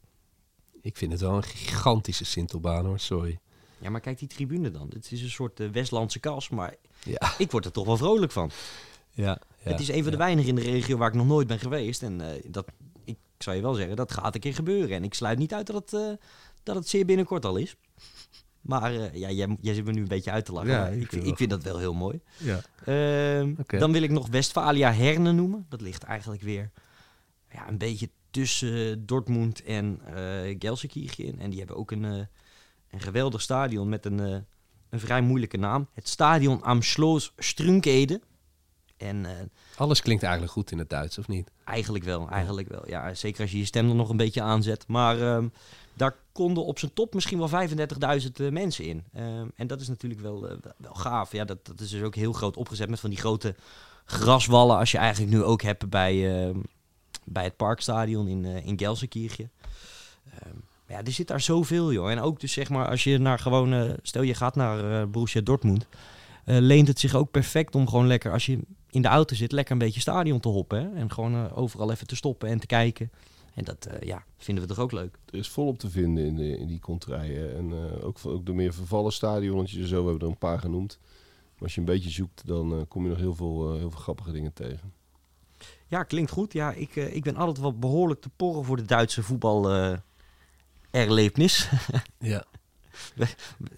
Speaker 5: Ik vind het wel een gigantische Sintelbaan hoor, sorry.
Speaker 1: Ja, maar kijk die tribune dan. Het is een soort eh, Westlandse kas, maar
Speaker 5: Ja,
Speaker 1: ik word er toch wel vrolijk van.
Speaker 5: ja, ja
Speaker 1: het is een van de
Speaker 5: ja.
Speaker 1: weinigen in de regio waar ik nog nooit ben geweest. En dat, ik zou je wel zeggen, dat gaat een keer gebeuren. En ik sluit niet uit dat het, dat het zeer binnenkort al is. Maar eh, ja, jij, jij zit me nu een beetje uit te lachen.
Speaker 5: Ja, ik
Speaker 1: ik,
Speaker 5: vind
Speaker 1: ik,
Speaker 5: het
Speaker 1: vind dat wel heel mooi.
Speaker 5: Ja.
Speaker 1: Ehm. Dan wil ik nog Westfalia Herne noemen. Dat ligt eigenlijk weer ja, een beetje tussen Dortmund en eh Gelsenkirchen. En die hebben ook een, eh, een geweldig stadion met een, een vrij moeilijke naam. Het stadion am Schloss Strunkede. En eh,
Speaker 5: Alles klinkt eigenlijk goed in het Duits, of niet?
Speaker 1: Eigenlijk wel, eigenlijk wel. Ja, zeker als je je stem er nog een beetje aanzet. Maar ehm, daar konden op zijn top misschien wel 35.000 eh, mensen in. Ehm, en dat is natuurlijk wel, eh, wel gaaf. Ja, dat, dat is dus ook heel groot opgezet met van die grote graswallen. Als je eigenlijk nu ook hebt bij, ehm, bij het Parkstadion in, in Gelsenkirchen. Maar ja, er zit daar zoveel, joh. En ook dus zeg maar, als je naar gewoon... stel je gaat naar Borussia Dortmund... leent het zich ook perfect om gewoon lekker... als je in de auto zit, lekker een beetje stadion te hoppen. Hè? En gewoon eh, overal even te stoppen en te kijken. En dat eh, ja, vinden we toch ook leuk.
Speaker 4: Er is volop te vinden in, de, in die contraien. En eh, ook, ook de meer vervallen stadionnetjes en zo, we hebben er een paar genoemd. Maar als je een beetje zoekt, dan eh, kom je nog heel veel, eh, heel veel grappige dingen tegen.
Speaker 1: Ja, klinkt goed. Ja, ik, ik ben altijd wel behoorlijk te porren voor de Duitse voetbal eh erlevenis.
Speaker 5: Ja.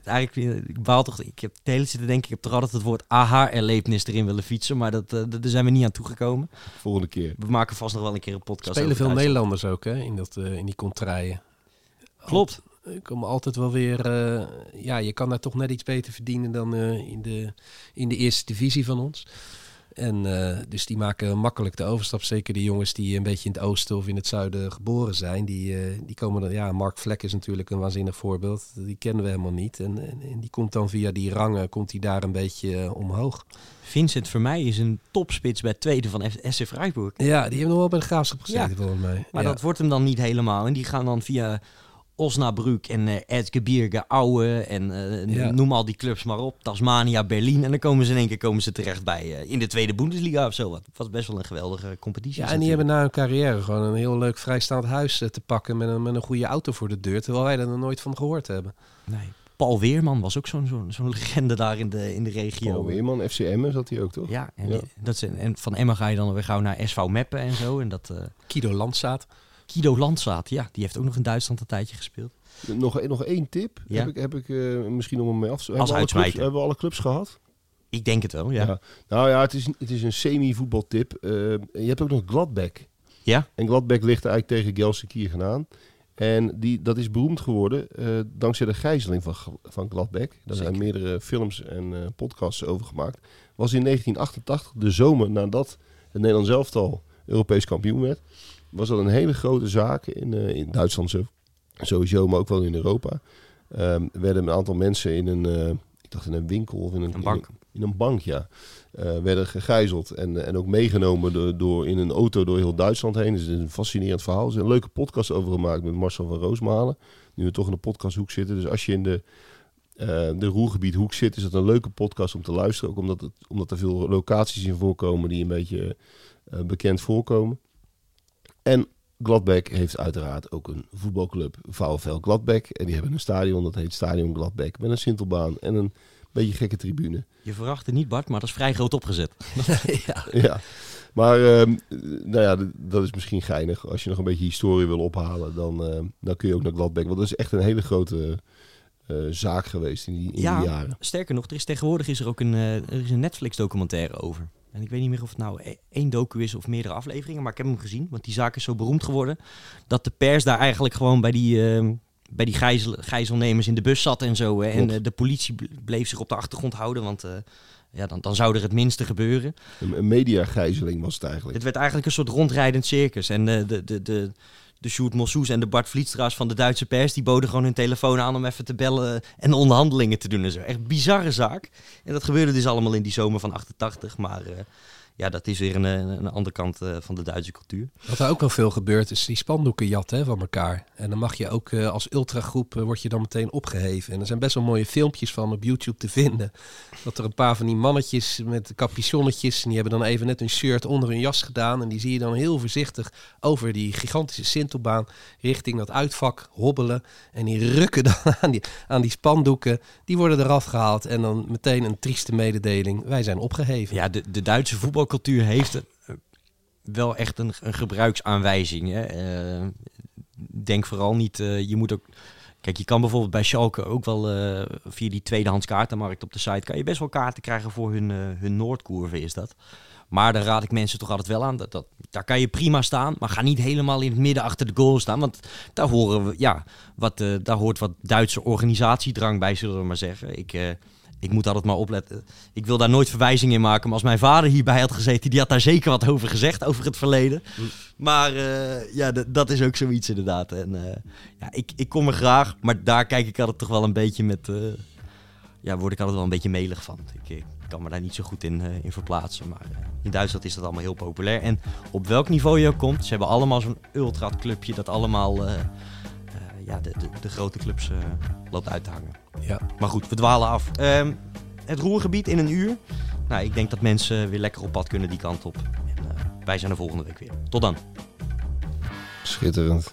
Speaker 1: Eigenlijk, ik baal toch, ik heb de hele te denken, ik heb toch altijd het woord aha-erlevenis erin willen fietsen, maar dat, eh, daar zijn we niet aan toegekomen.
Speaker 4: Volgende keer.
Speaker 1: We maken vast nog wel een keer een podcast.
Speaker 5: Spelen veel
Speaker 1: Duitsland.
Speaker 5: Nederlanders ook, hè, in, dat, eh, in die contraien.
Speaker 1: Klopt.
Speaker 5: Er komen altijd wel weer... eh, ja, je kan daar toch net iets beter verdienen dan eh, in, de, in de eerste divisie van ons. En eh, dus die maken makkelijk de overstap. Zeker de jongens die een beetje in het oosten of in het zuiden geboren zijn. Die, eh, die komen dan... Ja, Mark Vlek is natuurlijk een waanzinnig voorbeeld. Die kennen we helemaal niet. En, en, en die komt dan via die rangen, komt hij daar een beetje eh, omhoog.
Speaker 1: Vincent Vermeij is een topspits bij het tweede van SC Freiburg.
Speaker 5: Ja, die hebben nog wel bij de graafschap gezeten
Speaker 1: Ja,
Speaker 5: volgens mij.
Speaker 1: Maar
Speaker 5: ja.
Speaker 1: dat wordt hem dan niet helemaal. En die gaan dan via Osnabrück en eh Erzgebirge, Aue en eh,
Speaker 5: Ja.
Speaker 1: noem al die clubs maar op. Tasmania, Berlin. En dan komen ze in één keer komen ze terecht bij eh, in de tweede Bundesliga of zo. Wat was best wel een geweldige competitie.
Speaker 5: Ja, en die
Speaker 1: natuurlijk.
Speaker 5: hebben na hun carrière gewoon een heel leuk vrijstaand huis te pakken met een, met een goede auto voor de deur, terwijl wij er nog nooit van gehoord hebben.
Speaker 1: Nee. Paul Weerman was ook zo'n zo'n legende daar in de, in de regio.
Speaker 4: Paul Weerman, FCM zat hij ook toch?
Speaker 1: Ja, en,
Speaker 4: Ja.
Speaker 1: die- dat is, en van Emma ga je dan weer gauw naar SV Meppen en zo. En dat eh
Speaker 5: Kido Landzaat.
Speaker 1: Kido Landzaat, ja, die heeft ook nog in Duitsland een tijdje gespeeld.
Speaker 4: Nog, nog één tip.
Speaker 1: Ja.
Speaker 4: Heb ik, heb ik eh, misschien om hem mee af te hebben we clubs. Hebben we alle clubs gehad?
Speaker 1: Ik denk het wel, ja.
Speaker 4: Ja. Nou ja, het is, het is een semi-voetbaltip. Eh, je hebt ook nog Gladbeck.
Speaker 1: Ja?
Speaker 4: En Gladbeck ligt eigenlijk tegen Gelsenkirchen aan. En die, dat is beroemd geworden eh, dankzij de gijzeling van, van Gladbeck. Daar zijn meerdere films en podcasts over gemaakt. Was in 1988, de zomer nadat het Nederlands elftal Europees kampioen werd. Was dat een hele grote zaak in, eh, in Duitsland sowieso, maar ook wel in Europa. Ehm, werden een aantal mensen in een, eh, ik dacht in een winkel of in een,
Speaker 1: Een bank.
Speaker 4: In, in een bank, ja. eh, werden gegijzeld en, en ook meegenomen door, door, in een auto door heel Duitsland heen. Dus het is een fascinerend verhaal. Er is een leuke podcast over gemaakt met Marcel van Roosmalen. Nu we toch in de podcasthoek zitten. Dus als je in de, de Roergebiedhoek zit, is dat een leuke podcast om te luisteren. Ook omdat, het, omdat er veel locaties in voorkomen die een beetje bekend voorkomen. En Gladbeck heeft uiteraard ook een voetbalclub, VfL Gladbeck. En die hebben een stadion, dat heet Stadion Gladbeck. Met een sintelbaan en een beetje gekke tribune.
Speaker 1: Je verwacht het niet, Bart, maar dat is vrij groot opgezet.
Speaker 5: ja.
Speaker 4: Ja, maar ehm, nou ja, dat is misschien geinig. Als je nog een beetje historie wil ophalen, dan, ehm, dan kun je ook naar Gladbeck. Want dat is echt een hele grote eh, zaak geweest in die, in
Speaker 1: Ja.
Speaker 4: die jaren.
Speaker 1: Sterker nog, er is tegenwoordig is er ook een, eh, er is een Netflix-documentaire over. En ik weet niet meer of het nou e- één docu is of meerdere afleveringen, maar ik heb hem gezien. Want die zaak is zo beroemd geworden dat de pers daar eigenlijk gewoon bij die, ehm, bij die gijzel, gijzelnemers in de bus zat en zo. Hè. En eh, de politie ble- bleef zich op de achtergrond houden, want eh, ja, dan, dan zou er het minste gebeuren.
Speaker 4: Een, een mediagijzeling was het eigenlijk.
Speaker 1: Het werd eigenlijk een soort rondrijdend circus. En eh, de, de, de, de Sjoerd Mossoes en de Bart Vlietstra's van de Duitse pers... die boden gewoon hun telefoon aan om even te bellen en onderhandelingen te doen en zo. Echt bizarre zaak. En dat gebeurde dus allemaal in die zomer van 88. Maar eh, ja, dat is weer een, een, andere kant eh, van de Duitse cultuur.
Speaker 5: Wat er ook wel veel gebeurt, is die spandoeken jatten van elkaar. En dan mag je ook eh, als ultragroep, eh, word je dan meteen opgeheven. En er zijn best wel mooie filmpjes van op YouTube te vinden. Dat er een paar van die mannetjes met capuchonnetjes, en die hebben dan even net een shirt onder hun jas gedaan. En die zie je dan heel voorzichtig over die gigantische sintelbaan richting dat uitvak hobbelen. En die rukken dan aan die, aan die spandoeken. Die worden eraf gehaald en dan meteen een trieste mededeling. Wij zijn opgeheven.
Speaker 1: Ja, de, de Duitse voetbalcultuur heeft eh, wel echt een, een gebruiksaanwijzing. Hè. Eh, denk vooral niet, eh, je moet ook... Kijk, je kan bijvoorbeeld bij Schalke ook wel via die tweedehands kaartenmarkt op de site... kan je best wel kaarten krijgen voor hun, hun Noordkoerve is dat. Maar daar raad ik mensen toch altijd wel aan. Dat, dat, daar kan je prima staan, maar ga niet helemaal in het midden achter de goal staan. Want daar, horen we, ja, wat, daar hoort wat Duitse organisatiedrang bij, zullen we maar zeggen. Ik, ik moet altijd maar opletten. Ik wil daar nooit verwijzing in maken. Maar als mijn vader hierbij had gezeten, die had daar zeker wat over gezegd, over het verleden. Maar eh, ja, dat is ook zoiets inderdaad. En eh, ja, ik, ik kom er graag, maar daar kijk ik altijd toch wel een beetje met... eh, ja, word ik altijd wel een beetje melig van. Ik, kan me daar niet zo goed in, in verplaatsen. Maar in Duitsland is dat allemaal heel populair. En op welk niveau je ook komt, ze hebben allemaal zo'n ultra-clubje dat allemaal ja, de, de, de grote clubs eh, loopt uit te hangen.
Speaker 5: Ja.
Speaker 1: Maar goed, we dwalen af. Ehm, het roergebied in een uur. Nou, ik denk dat mensen weer lekker op pad kunnen die kant op. En, eh, wij zijn er volgende week weer. Tot dan.
Speaker 4: Schitterend.